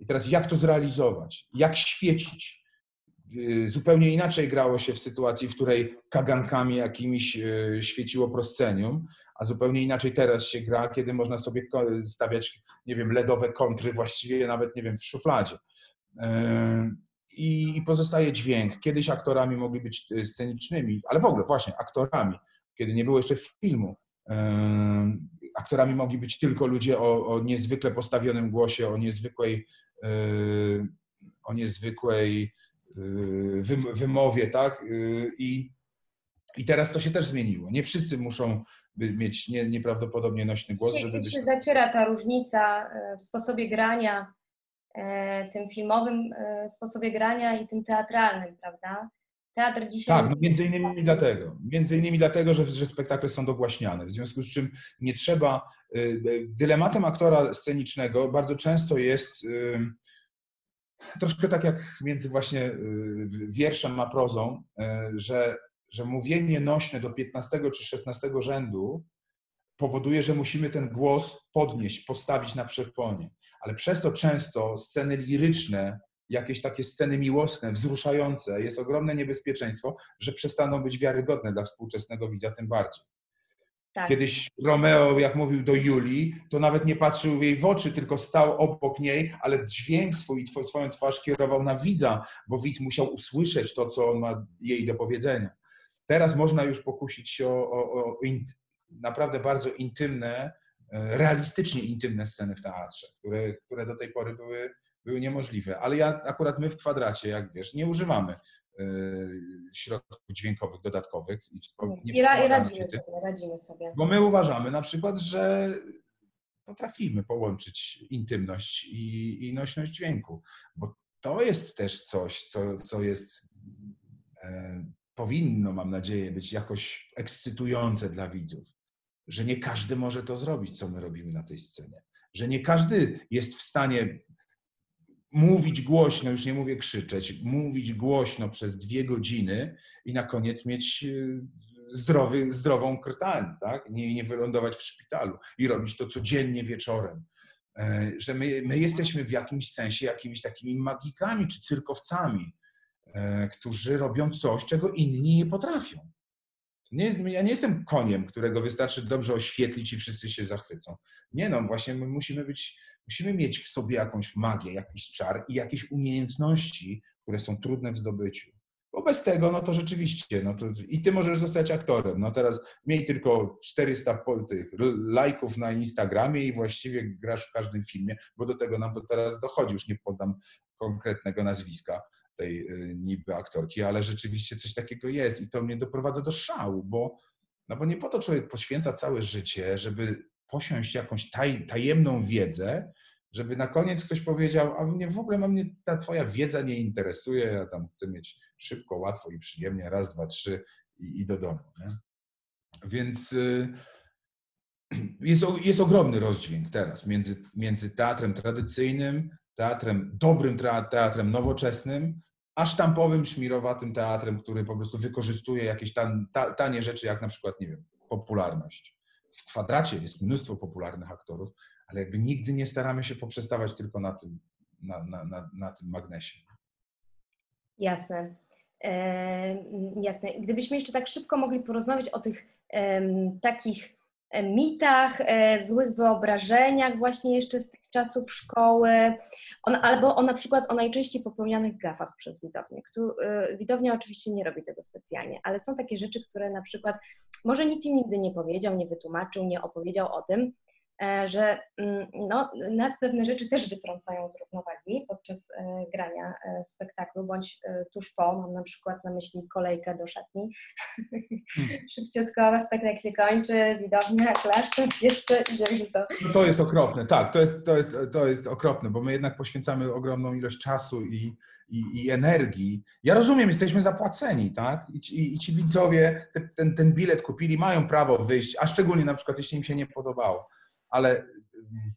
I teraz jak to zrealizować? Jak świecić? Y, zupełnie inaczej grało się w sytuacji, w której kagankami jakimiś y, świeciło proscenium, a zupełnie inaczej teraz się gra, kiedy można sobie stawiać, nie wiem, LEDowe kontry właściwie nawet, nie wiem, w szufladzie. Y, I pozostaje dźwięk. Kiedyś aktorami mogli być scenicznymi, ale w ogóle właśnie aktorami, kiedy nie było jeszcze filmu. Aktorami mogli być tylko ludzie o, o niezwykle postawionym głosie, o niezwykłej, o niezwykłej wymowie, tak? I, I teraz to się też zmieniło. Nie wszyscy muszą mieć nie, nieprawdopodobnie nośny głos, żeby być... się zaciera ta różnica e, w sposobie grania, e, tym filmowym e, sposobie grania i tym teatralnym, prawda? Teatr dzisiaj... Tak, no między innymi dlatego. Między innymi dlatego, że, że spektakle są dogłaśniane. W związku z czym nie trzeba... Dylematem aktora scenicznego bardzo często jest troszkę tak jak między właśnie wierszem a prozą, że, że mówienie nośne do 15 czy 16 rzędu powoduje, że musimy ten głos podnieść, postawić na przeponie. Ale przez to często sceny liryczne, jakieś takie sceny miłosne, wzruszające, jest ogromne niebezpieczeństwo, że przestaną być wiarygodne dla współczesnego widza tym bardziej. Tak. Kiedyś Romeo, jak mówił do Julii, to nawet nie patrzył w jej w oczy, tylko stał obok niej, ale dźwięk swój, swoją twarz kierował na widza, bo widz musiał usłyszeć to, co on ma jej do powiedzenia. Teraz można już pokusić się o, o, o naprawdę bardzo intymne, e, realistycznie intymne sceny w teatrze, które, które do tej pory były, były niemożliwe. Ale ja akurat my w kwadracie, jak wiesz, nie używamy Y, środków dźwiękowych dodatkowych. I, I, ra, i radzimy, sobie, radzimy sobie. Bo my uważamy na przykład, że potrafimy połączyć intymność i, i nośność dźwięku, bo to jest też coś, co, co jest, e, powinno, mam nadzieję, być jakoś ekscytujące dla widzów, że nie każdy może to zrobić, co my robimy na tej scenie, że nie każdy jest w stanie mówić głośno, już nie mówię krzyczeć, mówić głośno przez dwie godziny i na koniec mieć e, zdrowy, zdrową krtań, tak? nie, nie wylądować w szpitalu i robić to codziennie wieczorem. E, że my, my jesteśmy w jakimś sensie jakimiś takimi magikami czy cyrkowcami, którzy robią coś, czego inni nie potrafią. Nie, ja nie jestem koniem, którego wystarczy dobrze oświetlić i wszyscy się zachwycą. Nie no, właśnie my musimy być Musimy mieć w sobie jakąś magię, jakiś czar i jakieś umiejętności, które są trudne w zdobyciu. Bo bez tego, no to rzeczywiście, no to i ty możesz zostać aktorem. No teraz miej tylko 400 tych lajków na Instagramie i właściwie grasz w każdym filmie, bo do tego nam to teraz dochodzi. Już nie podam konkretnego nazwiska tej y, niby aktorki, ale rzeczywiście coś takiego jest i to mnie doprowadza do szału, bo, no bo nie po to człowiek poświęca całe życie, żeby posiąść jakąś taj, tajemną wiedzę, żeby na koniec ktoś powiedział, a mnie w ogóle mnie ta twoja wiedza nie interesuje, ja tam chcę mieć szybko, łatwo i przyjemnie, raz, dwa, trzy i, i do domu. Nie? Więc y, jest, jest ogromny rozdźwięk teraz między, między teatrem tradycyjnym, teatrem, dobrym teatrem nowoczesnym, a sztampowym, szmirowatym teatrem, który po prostu wykorzystuje jakieś tan, tanie rzeczy, jak na przykład, nie wiem, popularność w kwadracie jest mnóstwo popularnych aktorów, ale jakby nigdy nie staramy się poprzestawać tylko na tym, na, na, na, na tym magnesie. Jasne. E, jasne. Gdybyśmy jeszcze tak szybko mogli porozmawiać o tych e, takich mitach, e, złych wyobrażeniach właśnie jeszcze z czasów szkoły, on, albo o na przykład o najczęściej popełnianych gafach przez widownię. E, widownia oczywiście nie robi tego specjalnie, ale są takie rzeczy, które na przykład może nikt im nigdy nie powiedział, nie wytłumaczył, nie opowiedział o tym, że mm, no, nas pewne rzeczy też wytrącają z równowagi podczas e, grania e, spektaklu, bądź tuż po, mam na przykład na myśli kolejkę do szatni. Hmm. Szybciutko spektakl się kończy, widownia, klasztor, jeszcze idziemy to. No to jest okropne, tak, to jest, to, jest, to jest okropne, bo my jednak poświęcamy ogromną ilość czasu i, i, i energii. Ja rozumiem, jesteśmy zapłaceni, tak? I ci, i ci widzowie ten, ten bilet kupili, mają prawo wyjść, a szczególnie na przykład, jeśli im się nie podobało. Ale mm,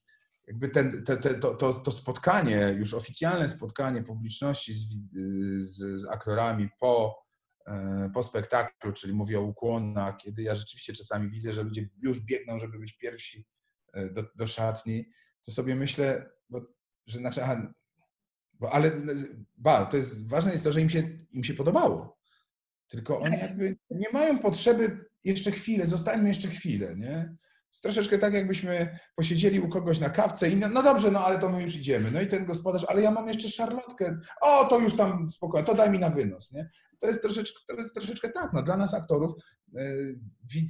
jakby ten, te, te, to, to, to, spotkanie, już oficjalne spotkanie publiczności z, z, z aktorami po, e, po spektaklu, czyli mówię o ukłonach, kiedy ja rzeczywiście czasami widzę, że ludzie już biegną, żeby być pierwsi e, do, do szatni, to sobie myślę, bo, że znaczy, aha, bo, ale ba, to jest ważne jest to, że im się, im się podobało. Tylko oni jakby nie mają potrzeby jeszcze chwilę, zostańmy jeszcze chwilę, nie? Jest troszeczkę tak, jakbyśmy posiedzieli u kogoś na kawce i no, no dobrze, no ale to my już idziemy. No i ten gospodarz, ale ja mam jeszcze szarlotkę. O, to już tam spokojnie, to daj mi na wynos, nie? To jest troszeczkę, to jest troszeczkę tak, no dla nas aktorów yy,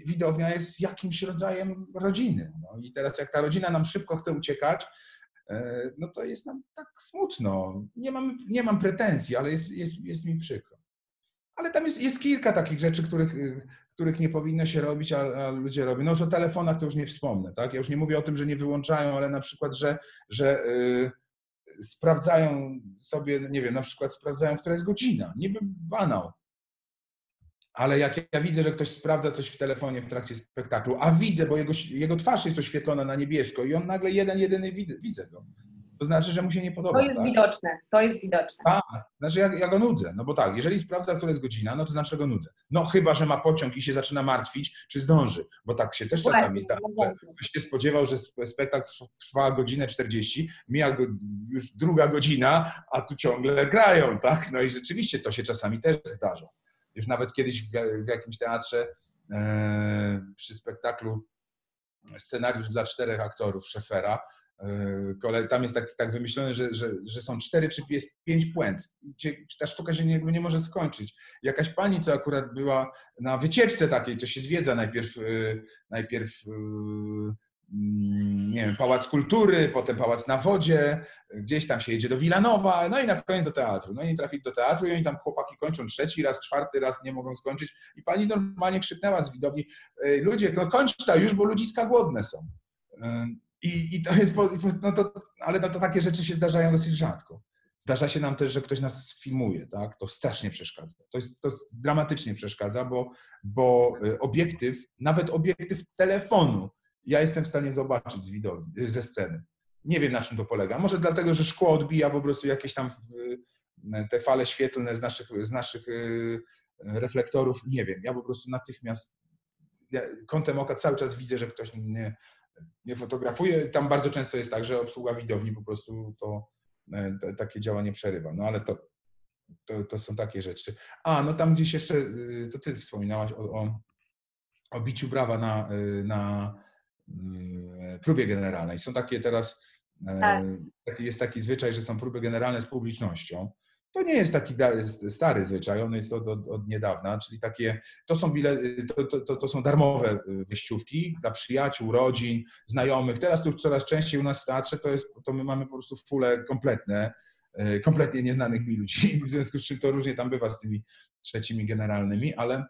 widownia jest jakimś rodzajem rodziny. No i teraz jak ta rodzina nam szybko chce uciekać, E, no to jest nam tak smutno. Nie mam, nie mam pretensji, ale jest, jest, jest mi przykro. Ale tam jest, jest kilka takich rzeczy, których, których nie powinno się robić, a, a, ludzie robią. No już o telefonach to już nie wspomnę, tak? Ja już nie mówię o tym, że nie wyłączają, ale na przykład, że, że yy, sprawdzają sobie, nie wiem, na przykład sprawdzają, która jest godzina. Niby banał ale jak ja widzę, że ktoś sprawdza coś w telefonie w trakcie spektaklu, a widzę, bo jego, jego twarz jest oświetlona na niebiesko i on nagle jeden, jedyny widzę, go. To znaczy, że mu się nie podoba. To jest tak? widoczne, to jest widoczne. Tak, znaczy ja, ja, go nudzę, no bo tak, jeżeli sprawdza, która jest godzina, no to znaczy go nudzę. No chyba, że ma pociąg i się zaczyna martwić, czy zdąży, bo tak się też czasami zdarza. Ktoś się spodziewał, że spektakl trwa godzinę 40, mija go, już druga godzina, a tu ciągle grają, tak? No i rzeczywiście to się czasami też zdarza. Już nawet kiedyś w, w jakimś teatrze e, przy spektaklu scenariusz dla czterech aktorów Szefera. E, tam jest tak, tak wymyślone, że, że, że są cztery czy jest pięć puent. Ta sztuka się nie, nie może skończyć. Jakaś pani, co akurat była na wycieczce takiej, co się zwiedza najpierw, e, najpierw Mm, nie wiem, Pałac Kultury, potem Pałac na Wodzie, gdzieś tam się jedzie do Wilanowa, no i na koniec do teatru. No i trafi do teatru i oni tam chłopaki kończą trzeci raz, czwarty raz, nie mogą skończyć. I pani normalnie krzyknęła z widowni, ludzie, no kończ to już, bo ludziska głodne są. I, i to jest, no to, ale no to takie rzeczy się zdarzają dosyć rzadko. Zdarza się nam też, że ktoś nas filmuje, tak? To strasznie przeszkadza. To, jest, to dramatycznie przeszkadza, bo, bo y, obiektyw, nawet obiektyw telefonu ja jestem w stanie zobaczyć z widowni, ze sceny. Nie wiem, na czym to polega. Może dlatego, że szkło odbija po prostu jakieś tam te fale świetlne z naszych, z naszych y, reflektorów. Nie wiem. Ja po prostu natychmiast kątem oka cały czas widzę, że ktoś nie, nie fotografuje. Tam bardzo często jest tak, że obsługa widowni po prostu to, e, to takie działanie przerywa. No ale to, to, to, są takie rzeczy. A, no tam gdzieś jeszcze, y, to ty wspominałaś o, o, o biciu brawa na, y, na E, próbie generalnej. Są takie teraz, e, tak. jest taki zwyczaj, że są próby generalne z publicznością. To nie jest taki stary zwyczaj, on jest od, od, od niedawna, czyli takie, to są, bile, to, to, to, są darmowe e, wyjściówki dla przyjaciół, rodzin, znajomych. Teraz to już coraz częściej u nas w teatrze to, jest, to my mamy po prostu fule kompletne, kompletnie nieznanych mi ludzi, w związku z czym to różnie tam bywa z tymi trzecimi generalnymi, ale,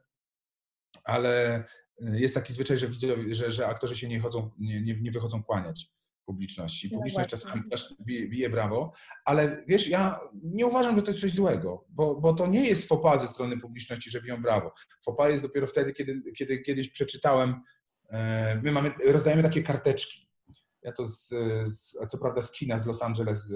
ale jest taki zwyczaj, że, widzowie, że, że aktorzy się nie, chodzą, nie, nie, nie wychodzą kłaniać publiczności. No Publiczność no czasami też bije, bije, brawo, ale wiesz, ja nie uważam, że to jest coś złego, bo, bo to nie jest fopa ze strony publiczności, że biją brawo. Fopa jest dopiero wtedy, kiedy, kiedy kiedyś przeczytałem, e, my mamy, rozdajemy takie karteczki. Ja to z, z, co prawda z kina z Los Angeles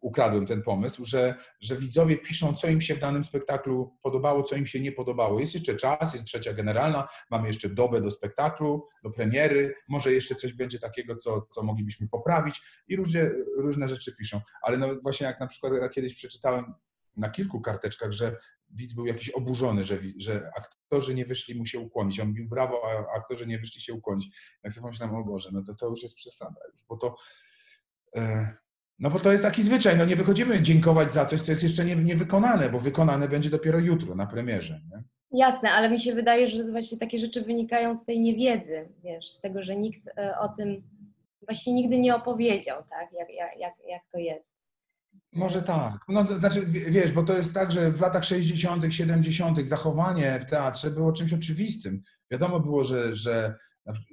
ukradłem ten pomysł, że, że widzowie piszą, co im się w danym spektaklu podobało, co im się nie podobało. Jest jeszcze czas, jest trzecia generalna, mamy jeszcze dobę do spektaklu, do premiery, może jeszcze coś będzie takiego, co, co moglibyśmy poprawić i różne, różne rzeczy piszą. Ale no właśnie jak na przykład ja kiedyś przeczytałem na kilku karteczkach, że widz był jakiś oburzony, że, że aktorzy nie wyszli mu się ukłonić. On bił brawo, a aktorzy nie wyszli się ukłonić. Jak sobie pomyślałem, o Boże, no to to już jest przesada, bo to... E, no bo to jest taki zwyczaj, no nie wychodzimy dziękować za coś, co jest jeszcze nie, niewykonane, bo wykonane będzie dopiero jutro na premierze. Nie? Jasne, ale mi się wydaje, że właśnie takie rzeczy wynikają z tej niewiedzy, wiesz, z tego, że nikt e, o tym właśnie nigdy nie opowiedział, tak, jak, jak, jak, jak to jest. Może tak. No, to znaczy, wiesz, bo to jest tak, że w latach 60., 70. zachowanie w teatrze było czymś oczywistym. Wiadomo było, że, że,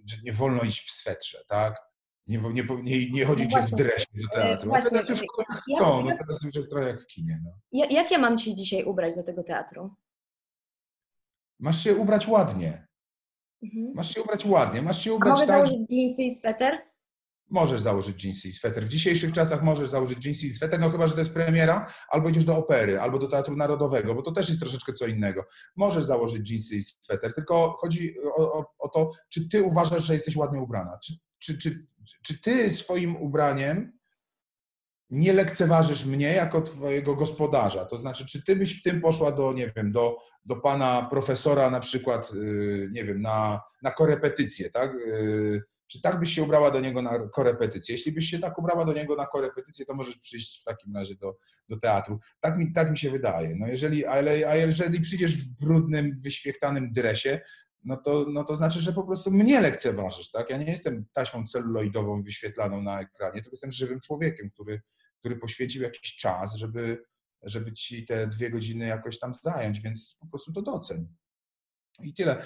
że nie wolno iść w swetrze, tak? Nie, nie, nie, nie chodzić no w dresie do teatru. Właśnie, teraz już chcą, no teraz już jest trochę jak w kinie. No. Jak ja mam się dzisiaj ubrać do tego teatru? Masz się ubrać ładnie. Mhm. Masz się ubrać ładnie. Masz się ubrać A mogę tak, założyć jeansy i sweter? Możesz założyć jeansy i sweter. W dzisiejszych czasach możesz założyć jeansy i sweter, no chyba, że to jest premiera, albo idziesz do opery, albo do Teatru Narodowego, bo to też jest troszeczkę co innego. Możesz założyć jeansy i sweter, tylko chodzi o, o, o to, czy ty uważasz, że jesteś ładnie ubrana. Czy, czy, czy, czy ty swoim ubraniem nie lekceważysz mnie jako twojego gospodarza. To znaczy, czy ty byś w tym poszła do, nie wiem, do, do pana profesora na przykład, y, nie wiem, na, na korepetycję, tak? Y, czy tak byś się ubrała do niego na korepetycję? Jeśli byś się tak ubrała do niego na korepetycję, to możesz przyjść w takim razie do, do teatru. Tak mi, tak mi się wydaje. No jeżeli, ale, a jeżeli przyjdziesz w brudnym, wyświechtanym dresie, no to, no to znaczy, że po prostu mnie lekceważysz, tak? Ja nie jestem taśmą celuloidową wyświetlaną na ekranie, tylko jestem żywym człowiekiem, który, który poświęcił jakiś czas, żeby, żeby ci te dwie godziny jakoś tam zająć, więc po prostu to doceń. I tyle.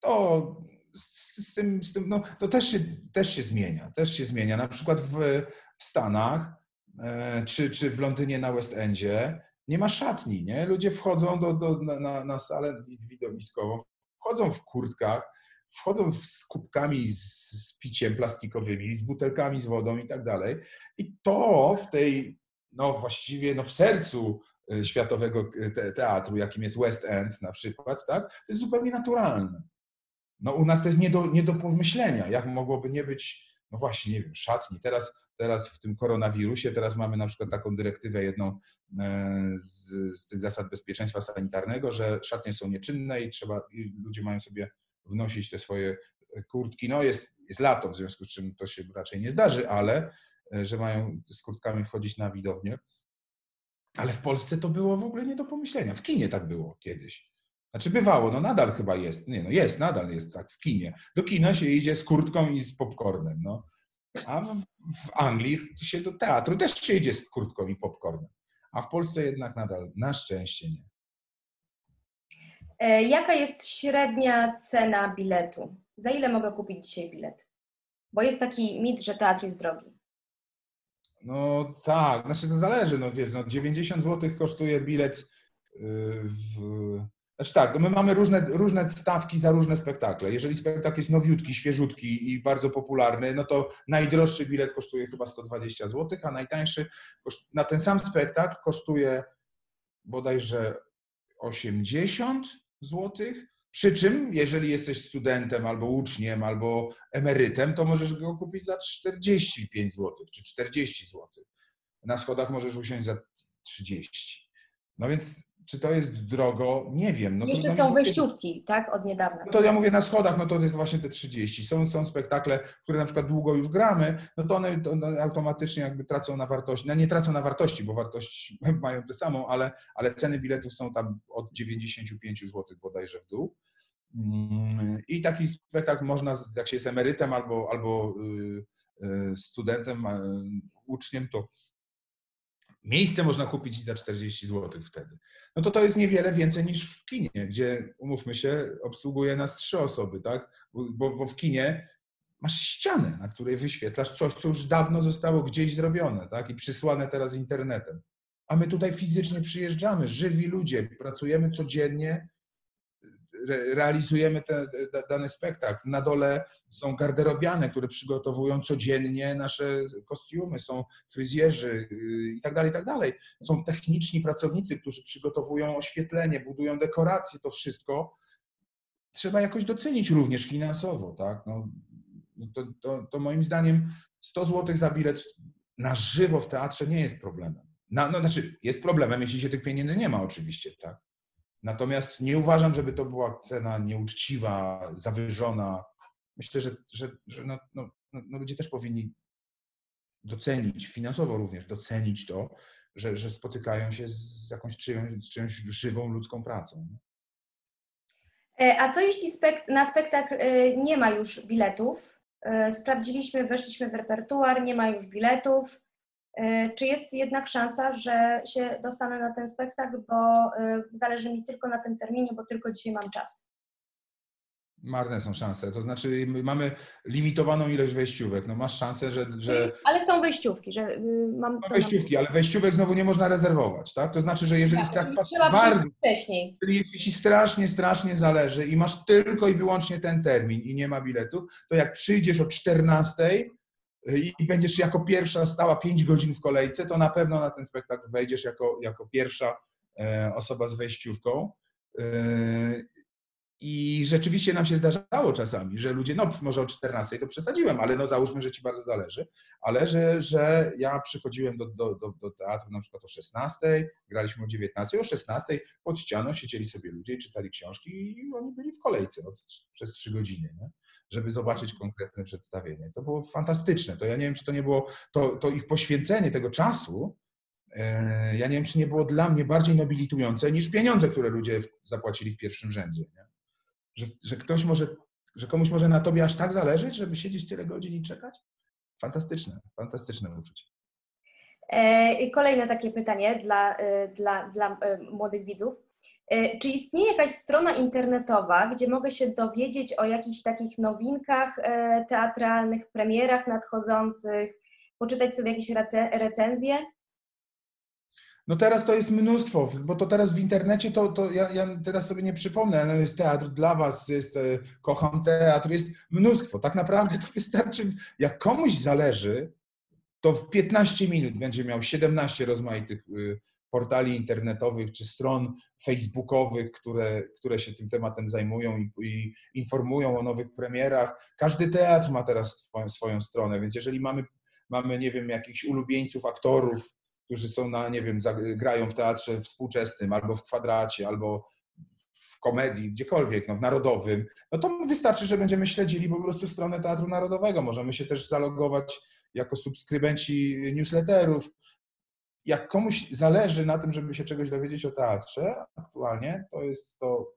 To z, z, tym, z tym no, to też się, też się zmienia, też się zmienia. Na przykład w, w Stanach e, czy, czy w Londynie na West Endzie nie ma szatni, nie? Ludzie wchodzą do, do, na, na salę widowiskową, wchodzą w kurtkach, wchodzą z kubkami z, piciem plastikowymi, z butelkami z wodą i tak dalej. I to w tej, no właściwie no w sercu e, światowego te, teatru, jakim jest West End na przykład, tak? to jest zupełnie naturalne. No u nas to jest nie do, nie do pomyślenia, jak mogłoby nie być, no właśnie, nie wiem, szatni. Teraz, teraz w tym koronawirusie, teraz mamy na przykład taką dyrektywę jedną e, z, z tych zasad bezpieczeństwa sanitarnego, że szatnie są nieczynne i trzeba, i ludzie mają sobie wnosić te swoje kurtki. No jest, jest lato, w związku z czym to się raczej nie zdarzy, ale e, że mają z kurtkami wchodzić na widownię. Ale w Polsce to było w ogóle nie do pomyślenia. W kinie tak było kiedyś. Znaczy bywało, no nadal chyba jest, nie no jest, nadal jest tak w kinie. Do kina się idzie z kurtką i z popcornem, no. A w, w Anglii się do teatru też się idzie z kurtką i popcornem. A w Polsce jednak nadal, na szczęście nie. E, jaka jest średnia cena biletu? Za ile mogę kupić dzisiaj bilet? Bo jest taki mit, że teatr jest drogi. No tak, znaczy to zależy, no wiesz, no 90 zł kosztuje bilet y, w, znaczy tak, no my mamy różne, różne stawki za różne spektakle. Jeżeli spektakl jest nowiutki, świeżutki i bardzo popularny, no to najdroższy bilet kosztuje chyba 120 zł, a najtańszy na ten sam spektakl kosztuje bodajże 80 zł. Przy czym, jeżeli jesteś studentem albo uczniem, albo emerytem, to możesz go kupić za 45 zł czy 40 zł. Na schodach możesz usiąść za 30. No więc czy to jest drogo? Nie wiem. No Jeszcze są wejściówki, tak? Od niedawna. No to ja mówię na schodach, no to jest właśnie te 30. Są, są spektakle, które na przykład długo już gramy, no to one, one automatycznie jakby tracą na wartości. No nie tracą na wartości, bo wartość mają tę samą, ale, ale ceny biletów są tam od 95 zł bodajże w dół. Mm, I taki spektakl można, jak się jest emerytem albo, albo y, y, studentem, uczniem, to Miejsce można kupić za 40 zł wtedy. No to to jest niewiele więcej niż w kinie, gdzie, umówmy się, obsługuje nas trzy osoby, tak? Bo, bo w kinie masz ścianę, na której wyświetlasz coś, co już dawno zostało gdzieś zrobione, tak? I przysłane teraz internetem. A my tutaj fizycznie przyjeżdżamy, żywi ludzie, pracujemy codziennie realizujemy te, te, dany spektakl. Na dole są garderobiane, które przygotowują codziennie nasze kostiumy, są fryzjerzy y, i tak dalej, i tak dalej. Są techniczni pracownicy, którzy przygotowują oświetlenie, budują dekoracje, to wszystko trzeba jakoś docenić również finansowo, tak? No, to, to, to moim zdaniem 100 zł za bilet na żywo w teatrze nie jest problemem. No, no, znaczy, jest problemem, jeśli się tych pieniędzy nie ma oczywiście, tak? Natomiast nie uważam, żeby to była cena nieuczciwa, zawyżona. Myślę, że, że, że no, no, no ludzie też powinni docenić, finansowo również docenić to, że, że spotykają się z jakąś czyjąś, z czyjąś żywą ludzką pracą. E, A co jeśli spek- na spektakl e, nie ma już biletów? E, Sprawdziliśmy, weszliśmy w repertuar, nie ma już biletów. E, Czy jest jednak szansa, że się dostanę na ten spektakl, bo e, zależy mi tylko na tym terminie, bo tylko dzisiaj mam czas? Marne są szanse. To znaczy, my mamy limitowaną ilość wejściówek. No masz szansę, że. że... Ale są wejściówki, że y, mam No to na- wejściówki, ale wejściówek znowu nie można rezerwować, tak? To znaczy, że jeżeli Tak, tak, czyli bardzo, wcześniej. jeżeli ci strasznie, strasznie zależy i masz tylko i wyłącznie ten termin i nie ma biletu, to jak przyjdziesz o 14 i będziesz jako pierwsza stała 5 godzin w kolejce, to na pewno na ten spektakl wejdziesz jako, jako pierwsza e, osoba z wejściówką. I rzeczywiście nam się zdarzało czasami, że ludzie, no może o 14 to przesadziłem, ale no załóżmy, że ci bardzo zależy, ale że, że ja przychodziłem do, do, do, do teatru na przykład o 16, graliśmy o 19, o 16 pod ścianą siedzieli sobie ludzie i czytali książki i oni byli w kolejce od, przez 3 godziny, nie? żeby zobaczyć konkretne przedstawienie. To było fantastyczne. To ja nie wiem, czy to nie było, to, to ich poświęcenie tego czasu, e, ja nie wiem, czy nie było dla mnie bardziej nobilitujące niż pieniądze, które ludzie zapłacili w pierwszym rzędzie. Nie? Że, że ktoś może, że komuś może na tobie aż tak zależeć, żeby siedzieć tyle godzin i czekać? Fantastyczne, fantastyczne uczucie. E, i Kolejne takie pytanie dla, e, dla, dla e, młodych widzów. Czy istnieje jakaś strona internetowa, gdzie mogę się dowiedzieć o jakichś takich nowinkach teatralnych, premierach nadchodzących, poczytać sobie jakieś rece- recenzje? No teraz to jest mnóstwo, bo to teraz w internecie to, to ja, ja teraz sobie nie przypomnę, no jest teatr dla was, jest e, kocham teatr, jest mnóstwo. Tak naprawdę to wystarczy, jak komuś zależy, to w 15 minut będzie miał 17 rozmaitych y, portali internetowych czy stron facebookowych, które, które się tym tematem zajmują i, i informują o nowych premierach. Każdy teatr ma teraz swoją, swoją stronę, więc jeżeli mamy, mamy, nie wiem, jakichś ulubieńców aktorów, którzy są na, nie wiem, grają w teatrze współczesnym, albo w kwadracie, albo w komedii, gdziekolwiek, no, w narodowym, no to wystarczy, że będziemy śledzili po prostu stronę Teatru Narodowego. Możemy się też zalogować jako subskrybenci newsletterów. Jak komuś zależy na tym, żeby się czegoś dowiedzieć o teatrze aktualnie, to jest to,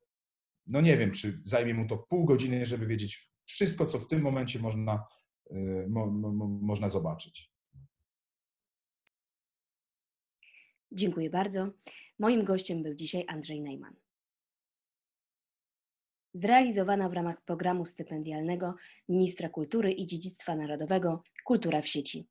no nie wiem, czy zajmie mu to pół godziny, żeby wiedzieć wszystko, co w tym momencie można, y, mo, mo, można zobaczyć. Dziękuję bardzo. Moim gościem był dzisiaj Andrzej Najman. Zrealizowana w ramach programu stypendialnego Ministra Kultury i Dziedzictwa Narodowego Kultura w sieci.